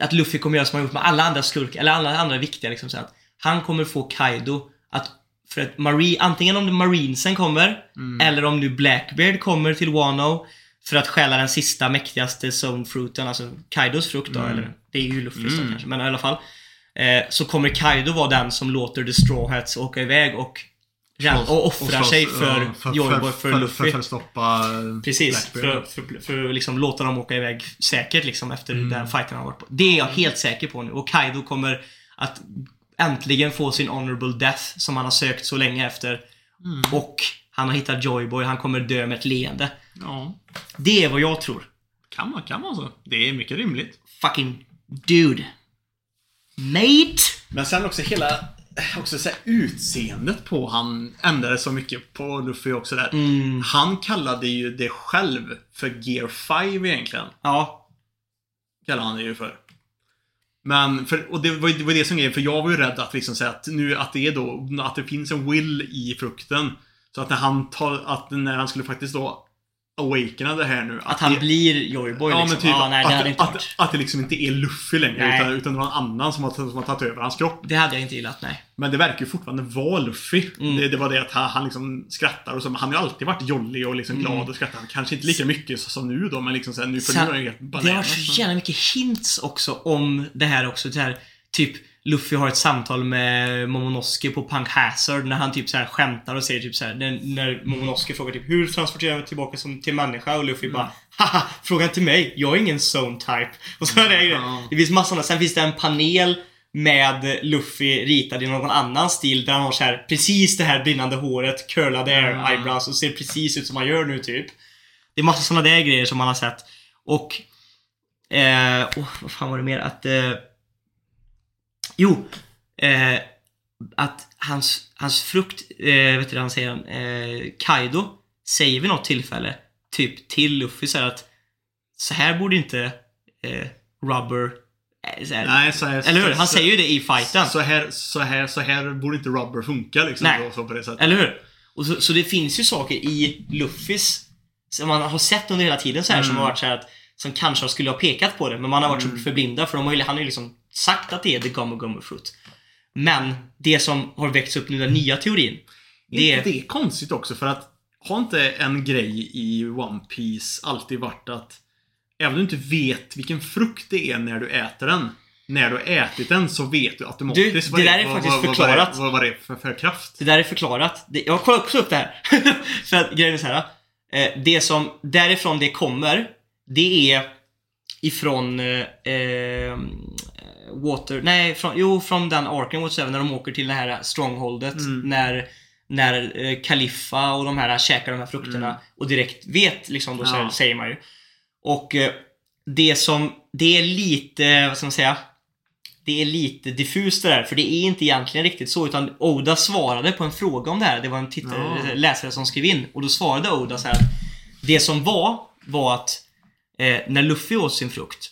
att Luffy kommer göra som han gjort med alla andra skurkar, eller alla andra viktiga liksom så att Han kommer få Kaido att för att Marie, antingen om Marinesen kommer eller om nu Blackbeard kommer till Wano för att stjäla den sista mäktigaste zonefruiten, alltså Kaidos frukt då, eller det är ju Luffys då kanske, men i alla fall. Eh, så kommer Kaido vara den som låter The Straw Hats åka iväg och, och offrar sig för, Joyboy, för, för, Luffy. för, att stoppa eh, Precis, för, för, för att liksom låta dem åka iväg säkert liksom efter Mm. den fighten han har varit på. Det är jag helt säker på nu. Och Kaido kommer att äntligen få sin honorable death som han har sökt så länge efter. Mm. Och han har hittat Joyboy, han kommer dö med ett leende. Ja, Det är vad jag tror. kan man, kan man så. Det är mycket rimligt. Fucking dude. Mate! Men sen också hela också så här, utseendet på han ändrades så mycket på Luffy också där. Mm. Han kallade ju det själv för Gear 5 egentligen. Ja. Kallade han det ju för. Men, för, och det var ju det, var det som grejen, för jag var ju rädd att liksom säga att nu, att det är då, att det finns en will i frukten. Så att när han tar, att när han skulle faktiskt då awakena det här nu. Att han det, blir Joyboy Ja liksom. men typ ja, nej, det hade att, inte att, varit. att det liksom inte är Luffy längre Nej. utan, utan det var någon annan som har, som har tagit över hans kropp. Det hade jag inte gillat, nej. Men det verkar ju fortfarande vara Luffy. Mm. Det, det var det att han, han liksom skrattar och så. Han har ju alltid varit jolly och liksom glad och skrattar. Kanske inte lika mycket så- som nu då, men liksom sen nu för nu är Sen, han ju helt det har varit bananas. så jävla mycket hints också om det här också. Det här, typ Luffy har ett samtal med Momonosuke på Punk Hazard när han typ så här skämtar och säger typ så här när, när Momonosuke frågar typ Hur transporterar jag tillbaka som, till människa? Och Luffy bara Haha! Fråga inte mig, jag är ingen zone type. Och så är det, Ja. det finns massor Sen finns det en panel med Luffy ritad i någon annan stil där han har så här precis det här brinnande håret, curlade air Ja. eyebrows och ser precis ut som han gör nu typ. Det är massa sådana där grejer som man har sett. Och... Eh, oh, vad fan var det mer? Att... Eh, jo. Eh, att hans, hans frukt, eh, vet du vad han säger? Eh, Kaido säger vid något tillfälle typ till Luffy så att så här borde inte eh, Rubber... Eh, så här, Nej, så här, eller hur? Han så, säger ju det i fighten. Så här, så här, så här borde inte Rubber funka liksom. Nej. Så, på det sättet. Eller hur? Och så, så det finns ju saker i Luffys som man har sett under hela tiden så här som Mm. har varit så att som kanske skulle ha pekat på det men man har varit så förblinda för de har ju, han har ju liksom sagt att det är the gummo gummo fruit. Men det som har växt upp nu, den nya teorin. Det Är det är konstigt också för att har inte en grej i One Piece alltid varit att även om du inte vet vilken frukt det är när du äter den när du har ätit den så vet du automatiskt Du, vad det där är faktiskt vad, vad, förklarat. Vad, vad, det är för, för kraft. Det där är förklarat. Det, jag har kollat också upp det här. för att grejen är så här. Eh, det som, därifrån det kommer, det är ifrån eh, eh, Water, nej, från, jo från den arken whatsoever när de åker till det här strongholdet. Mm. När, när eh, Kaliffa och de här käkar de här frukterna Mm. och direkt vet liksom, då Ja. säger, säger man ju. Och eh, det som, det är lite, vad ska man säga? Det är lite diffust det där, för det är inte egentligen riktigt så, utan Oda svarade på en fråga om det här. Det var en tittare, Ja. läsare som skrev in, och då svarade Oda så här. att Det som var, var att eh, när Luffy åt sin frukt,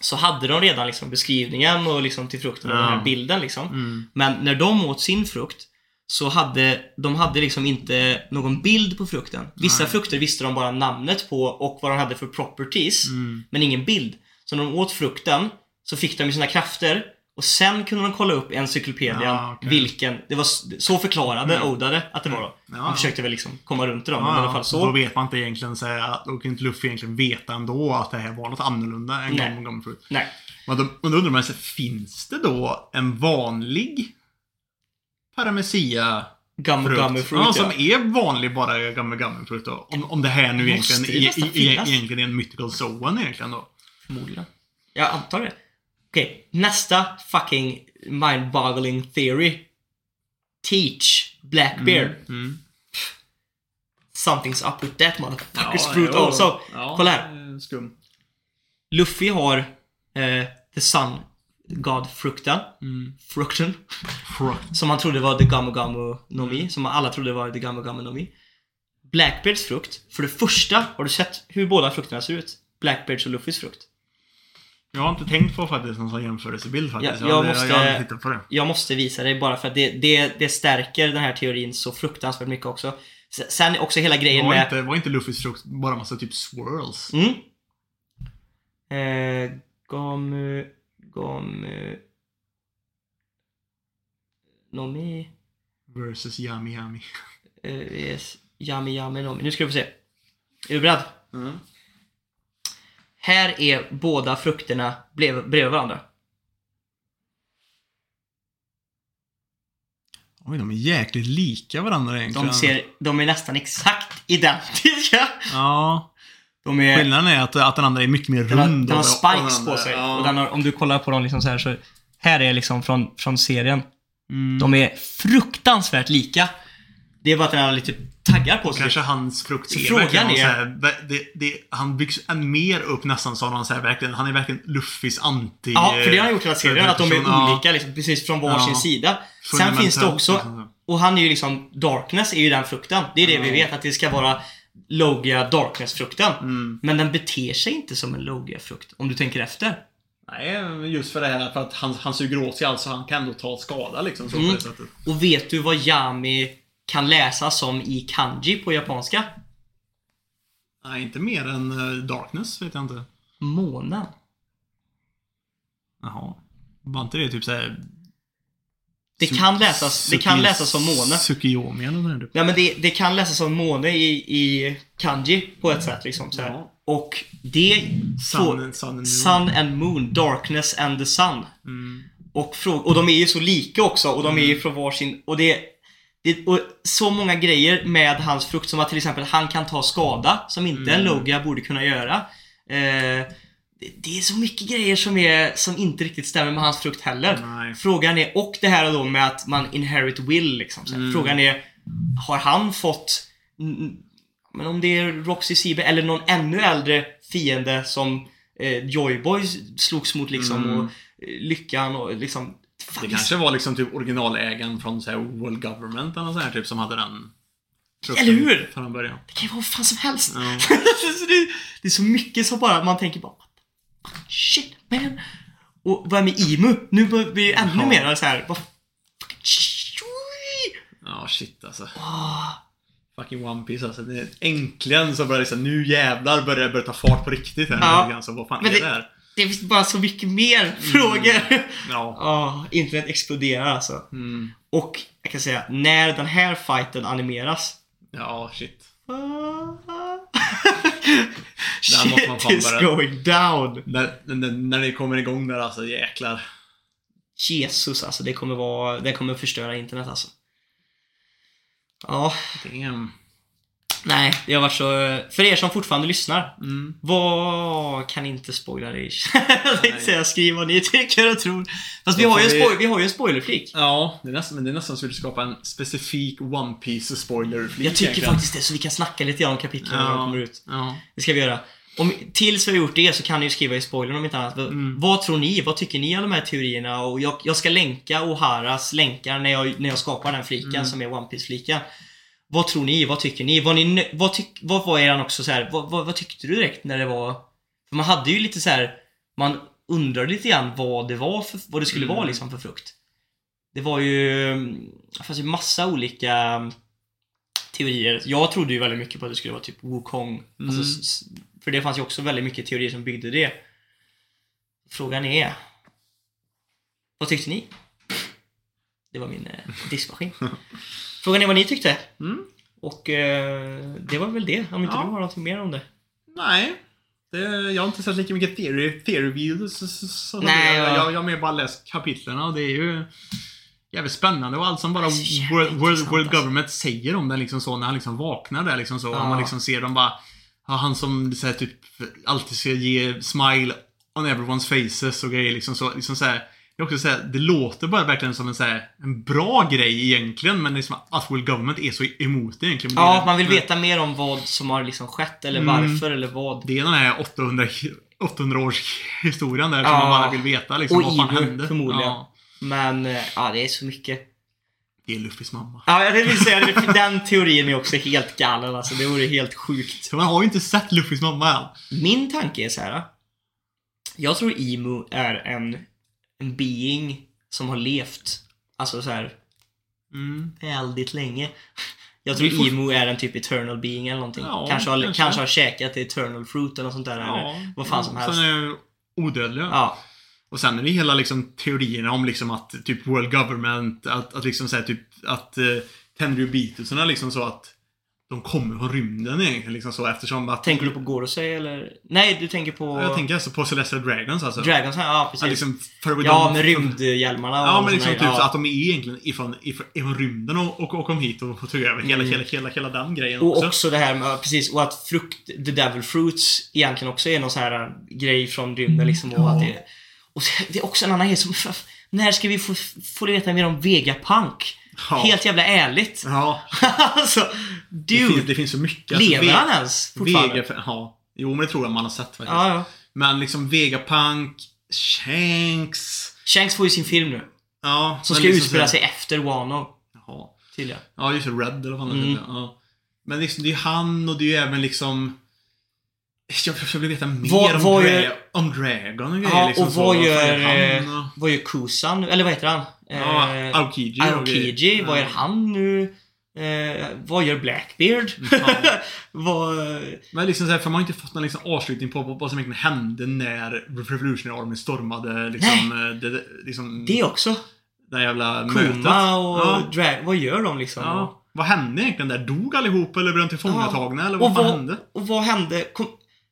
så hade de redan liksom beskrivningen och liksom till frukten och Ja. den här bilden liksom. Mm. Men när de åt sin frukt så hade de hade liksom inte någon bild på frukten. Vissa Nej. frukter visste de bara namnet på och vad de hade för properties, Mm. men ingen bild. Så när de åt frukten så fick de ju sina krafter och sen kunde de kolla upp i encyklopedian Ja, okej. vilken, det var så förklarade Mm. Oda det att det var då. Ja, Han ja. försökte väl liksom komma runt det då, men i Ja, alla fall Då så. vet man inte egentligen så här, då kan inte Luffy egentligen veta ändå att det här var något annorlunda än Nej. Gum Fruit. Nej. Men då, då undrar man sig, finns det då en vanlig Paramecia Gum frukt? gummy fruit ja, ja. som är vanlig bara Gummy Gummy Fruit då? Om, om det här nu egentligen, e, e, egentligen är en mythical zone egentligen då. Förmodligen. Jag antar det. Okej, nästa fucking mind-boggling theory. Teach Blackbeard. Mm. Something's up with that motherfucker's Ja, fruit also. Ja, Kolla här. Skum. Luffy har eh, The Sun God-frukten. Mm. Frukten. Frukt. Som han trodde var The Gamu Gamu no Mi. Som alla trodde var The Gamu Gamu no Mi. Blackbeards frukt. För det första, har du sett hur båda frukterna ser ut? Blackbeards och Luffys frukt. Jag har inte tänkt på faktiskt någon sån jämförelsebild faktiskt. Ja, jag hade- måste- jag tittat på det. Jag måste visa dig bara för att det, det, det stärker den här teorin så fruktansvärt mycket också. Sen också hela grejen Var med... inte, var inte Luffys frukt bara massa typ swirls? Mm. Eh, Gamu... Gamu... Nomi... Versus Yami Yami. Eh, yes, yami Yami Nomi. Nu ska vi få se. Är du beredd? Mm. Här är båda frukterna bredvid varandra. Oj, de är jäkligt lika varandra egentligen. De, ser, de är nästan exakt identiska. Ja. De är... Skillnaden är att, att den andra är mycket mer Den har, rund. den har och- spikes och på sig. andra- Och den har, om du kollar på dem liksom så här så... Här är liksom från, från serien. Mm. De är fruktansvärt lika. Det är bara att den har lite taggar på sig. Kanske hans frukt frågan är- här, det, det, Han byggs än mer upp nästan som någon så här, verkligen, han är verkligen Luffys anti... Ja, för det har han gjort hela serien. Att de är ja. olika liksom, precis från varsin Ja. sida. Sen finns det också... liksom. Och han är ju liksom... Darkness är ju den frukten. Det är det vi vet. Att det ska vara Logia Darkness-frukten. Mm. Men den beter sig inte som en Logia-frukt. Om du tänker efter. Nej, just för det här för att han, han suger åt sig allt så han kan ändå ta skada liksom så Mm. Och vet du vad Yami kan läsas som i kanji på japanska? Nej, inte mer än eh, Darkness vet jag inte. Månen. Jaha. Var inte det typ såhär... Det kan läsas, det kan läsas som måne. Tsukiyomi eller typ. Ja men det, det kan läsas som måne i, i kanji på ett sätt liksom så. Ja. Och det... Sun, sun and moon. sun and moon, darkness and the sun. Mm. Och, och de är ju så lika också och de är ju från varsin... Och det, det och så många grejer med hans frukt som att till exempel han kan ta skada som inte en Mm. Logia borde kunna göra. Eh, det, det är så mycket grejer som, är, som inte riktigt stämmer med hans frukt heller. Nej. Frågan är, och det här då med att man inherit will liksom. Mm. Frågan är, har han fått, men om det är Roxy Sibe eller någon ännu äldre fiende som eh, Joyboy slogs mot liksom Mm. och eh, Lyckan och liksom Det kanske var liksom typ originalägaren från så här World Government eller så här typ som hade den Eller hur? Från början. Det kan ju vara vad fan som helst. Ja. Det, det är så mycket som bara man tänker bara? Shit man. Och vad är med Imu? Nu blir det ju ännu Ja. mer så här. Ja, shit alltså. Ah. Fucking One Piece alltså. Det är, äntligen så börjar det här, nu jävlar börjar det börja ta fart på riktigt här. Ja. Så vad fan Men är det- det här? Det finns bara så mycket mer frågor. Ja. Ja, internet exploderar alltså. Mm. Och jag kan säga, när den här fighten animeras. Ja, shit. Shit måste man fan is going down. När, när, när det kommer igång där alltså, jäklar. Jesus alltså, det kommer vara, det kommer förstöra internet alltså. Ja, Damn. Nej, har varit så... För er som fortfarande lyssnar. Mm. Vad kan inte spoila det? Jag tänkte säga skriv vad ni tycker och tror. Fast vi har, ju en spoil, vi har ju en spoilerflik. Ja, det är nästan, men det är nästan så att vi skapa en specifik One piece spoiler Jag tycker faktiskt det, så vi kan snacka lite grann om kapitlen när de kommer ut. Ja. Det ska vi göra. Om, tills vi har gjort det så kan ni ju skriva i spoilern om inte annat. Mm. Vad tror ni? Vad tycker ni om de här teorierna? Och jag, jag ska länka Oharas länkar när jag, när jag skapar den fliken Mm. som är One piece fliken Vad tror ni? Vad tycker ni? Var ni vad, tyck, vad var eran också så här, vad, vad, vad tyckte du direkt när det var... För man hade ju lite så här, man undrade lite grann vad det var för, vad det skulle Mm. vara liksom för frukt. Det var ju, det fanns ju massa olika mm, teorier. Jag trodde ju väldigt mycket på att det skulle vara typ Wukong. Alltså, Mm. s- för det fanns ju också väldigt mycket teorier som byggde det. Frågan är... Vad tyckte ni? Det var min eh, diskmaskin. Frågan är vad ni tyckte. Mm. Och eh, det var väl det, om inte Ja. du har någonting mer om det. Nej. Det, jag har inte sett lika mycket theory, theory videos. så- så- Nej, jag, ja. jag, jag har mer bara läst kapitlen och det är ju jävligt spännande och allt som bara World, World, World alltså. Government säger om den liksom så när han liksom vaknar där liksom så. Ja. Och man liksom ser dem bara ja, han som så här, typ alltid ska ge smile on everyone's faces och grejer liksom så. Liksom så här, är också så här, det låter bara verkligen som en, så här, en bra grej egentligen men det är som att World Government är så emot det egentligen. Ja, man vill veta mer om vad som har liksom skett eller Mm. varför eller vad. Det är den här 800, 800 års historien där Ja. som man bara vill veta liksom, Och vad fan Ivo, hände. förmodligen. Ja, Men, eh, ja det är så mycket. det är Luffys mamma. Ja, jag vill säga det, den teorin är också helt galen alltså. Det vore helt sjukt. Man har ju inte sett Luffys mamma än. Min tanke är så här. Jag tror Emu är en, en being som har levt, alltså så här Mm. väldigt länge. Jag tror fort- Emu är en typ eternal being eller någonting. Ja, kanske, har, kanske. kanske har käkat eternal fruit eller något sånt där. Eller vad fan som helst. Sen är odödliga. Ja, Och sen är det hela liksom teorierna om liksom att typ World Government, att, att liksom säga typ att uh, Tenryu Beatlesarna liksom så att de kommer från rymden egentligen liksom så eftersom att... tänker du på Gorosei eller? Nej, du tänker på Jag tänker alltså på Celestial Dragons alltså. Dragons, ja precis. Ja, liksom, för ja, de- med rymdhjälmarna och Ja, men liksom typ ja. så att de är egentligen ifrån, ifrån, ifrån rymden och, och, och kom hit och, och tog över hela, Mm. hela, hela, hela den grejen Och också. också det här med, precis, och att frukt, the devil fruits egentligen också är någon sån här äh, grej från rymden liksom. Och, Ja. att det, och det är också en annan grej som, när ska vi få, få veta mer om Vegapunk? Ja. Helt jävla ärligt. Ja, alltså, det finns, dude. det finns så mycket. Alltså, Lever Ve- han ens fortfarande? Vega, ja. Jo, men det tror jag man har sett faktiskt. Ja, ja. Men liksom Vegapunk, Shanks. Shanks får ju sin film nu. Ja. Som ska liksom utspela sig efter Wano. Jaha. Tydligen. Ja, just. Red eller vad det Mm. Ja. Men liksom, det är ju han och det är ju även liksom... Jag, jag vill veta mer Vad- om, vad Dra- gör- om Dragon och grejer. Ja, liksom och så. vad fan gör, han och- eh, vad gör Kusan? Eller vad heter han? Ja, Eh, Aokiji. och Aokiji, vad Ja. gör han nu? Eh, vad gör Blackbeard? Ja. vad... Men liksom så här, för man har inte fått någon liksom avslutning på, på vad som egentligen hände när Revolutionary Army stormade liksom, eh, det, det, liksom Det också. det jävla mötet. Kuma och Ja. Drag... Vad gör de liksom? Ja. Vad hände egentligen där? Dog allihop eller blev de tillfångatagna eller Och vad fan vad, hände? och vad hände? Kom...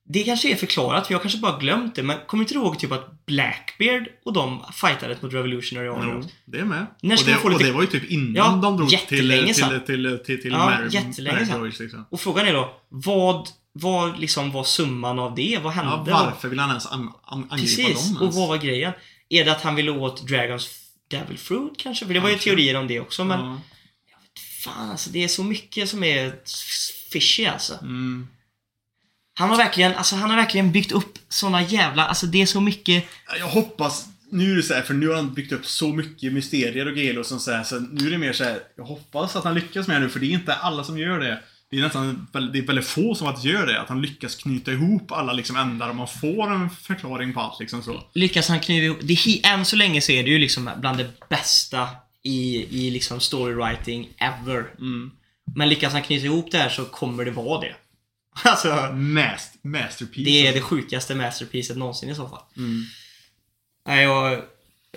Det kanske är förklarat, för jag kanske bara glömt det, men kommer inte du ihåg typ att Blackbeard och de fightades mot Revolutionary Army? Jo, det är med. När och, det, få lite- och det var ju typ innan Ja, de drog till, till, till, till, till, Ja, jättelänge sedan. Boys, liksom. Och frågan är då, vad, vad liksom var summan av det? Vad hände? Ja, varför vill han ens an, an, angripa Precis, dem och ens? vad var grejen? Är det att han ville åt Dragons Devil Fruit kanske? För det var ju teorier om det också, men Ja. fan alltså det är så mycket som är fishy alltså. Mm. Han har verkligen, alltså han har verkligen byggt upp såna jävla, alltså det är så mycket Jag hoppas, nu är det så här, för nu har han byggt upp så mycket mysterier och grejer och sånt så, här, så nu är det mer så här, jag hoppas att han lyckas med det nu, för det är inte alla som gör det. Det är nästan det är väldigt få som faktiskt gör det, att han lyckas knyta ihop alla liksom ändar och man får en förklaring på allt liksom så. lyckas han knyta ihop, det, är än så länge så är det ju liksom bland det bästa i, i liksom storywriting ever. Mm. Men lyckas han knyta ihop det här så kommer det vara det. Alltså, Mast, masterpiece. det är det sjukaste masterpiecet någonsin i så fall. Mm. Nej, jag,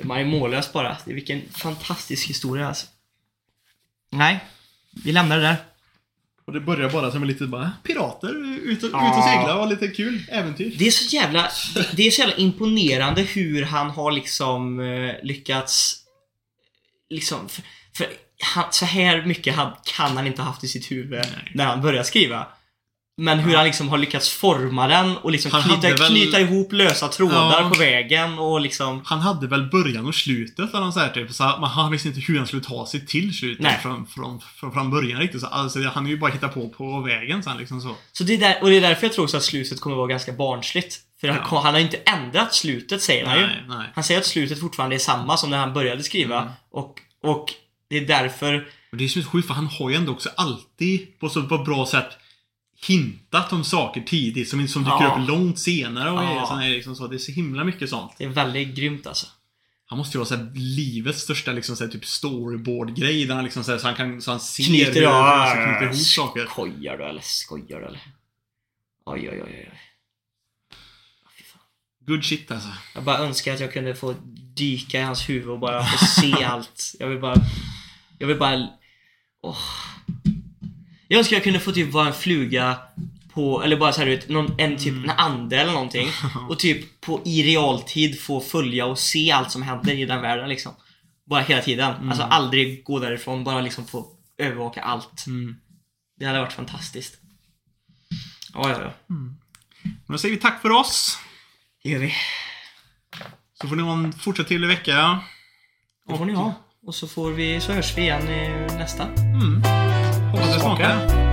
man är mållös bara. Det är vilken fantastisk historia alltså. Nej, vi lämnar det där. Och det börjar bara som en lite bara, pirater, ut och, Ja. ut och segla och lite kul äventyr. Det är så jävla, det är så jävla imponerande hur han har liksom eh, lyckats liksom, för, för han, så här mycket han, kan han inte ha haft i sitt huvud Nej. när han började skriva. Men hur han liksom har lyckats forma den och liksom Han knyta, väl- knyta ihop lösa trådar Ja. på vägen och liksom... Han hade väl början och slutet eller så här, typ. Så man, han visste inte hur han skulle ta sig till slutet Nej. från, från, från, från början riktigt. Så, alltså, han är ju bara hittat på på vägen sen liksom så. Så det är där, och det är därför jag tror att slutet kommer vara ganska barnsligt. För han, Ja. han har inte ändrat slutet säger han ju. Nej. Han säger att slutet fortfarande är samma som när han började skriva. Mm. Och, och det är därför... Och det är så sjukt för han har ju ändå också alltid på så på bra sätt hintat om saker tidigt som, som dyker Ja. upp långt senare och Ja. här, liksom så. Det är så himla mycket sånt. Det är väldigt grymt alltså. Han måste ju vara så här, livets största liksom, så här, typ storyboard-grej där han liksom så, här, så han kan så han ser Knyter, hur han ska knyta ihop saker. Skojar du eller? Skojar du eller? Oj, oj, oj, oj. Fan. Good shit alltså. Jag bara önskar att jag kunde få dyka i hans huvud och bara få se allt. Jag vill bara... Jag vill bara... Åh. Jag önskar jag kunde få typ vara en fluga på, eller bara såhär vet, någon, en typ en ande eller någonting. Och typ på, i realtid få följa och se allt som händer i den världen liksom. Bara hela tiden. Alltså aldrig gå därifrån, bara liksom få övervaka allt. Mm. Det hade varit fantastiskt. Ja, ja, ja. Men då säger vi tack för oss. Det gör vi. Så får ni ha en fortsatt trevlig vecka. Det får ni ha. Och så får vi, så hörs vi igen nästa. Mm smaka.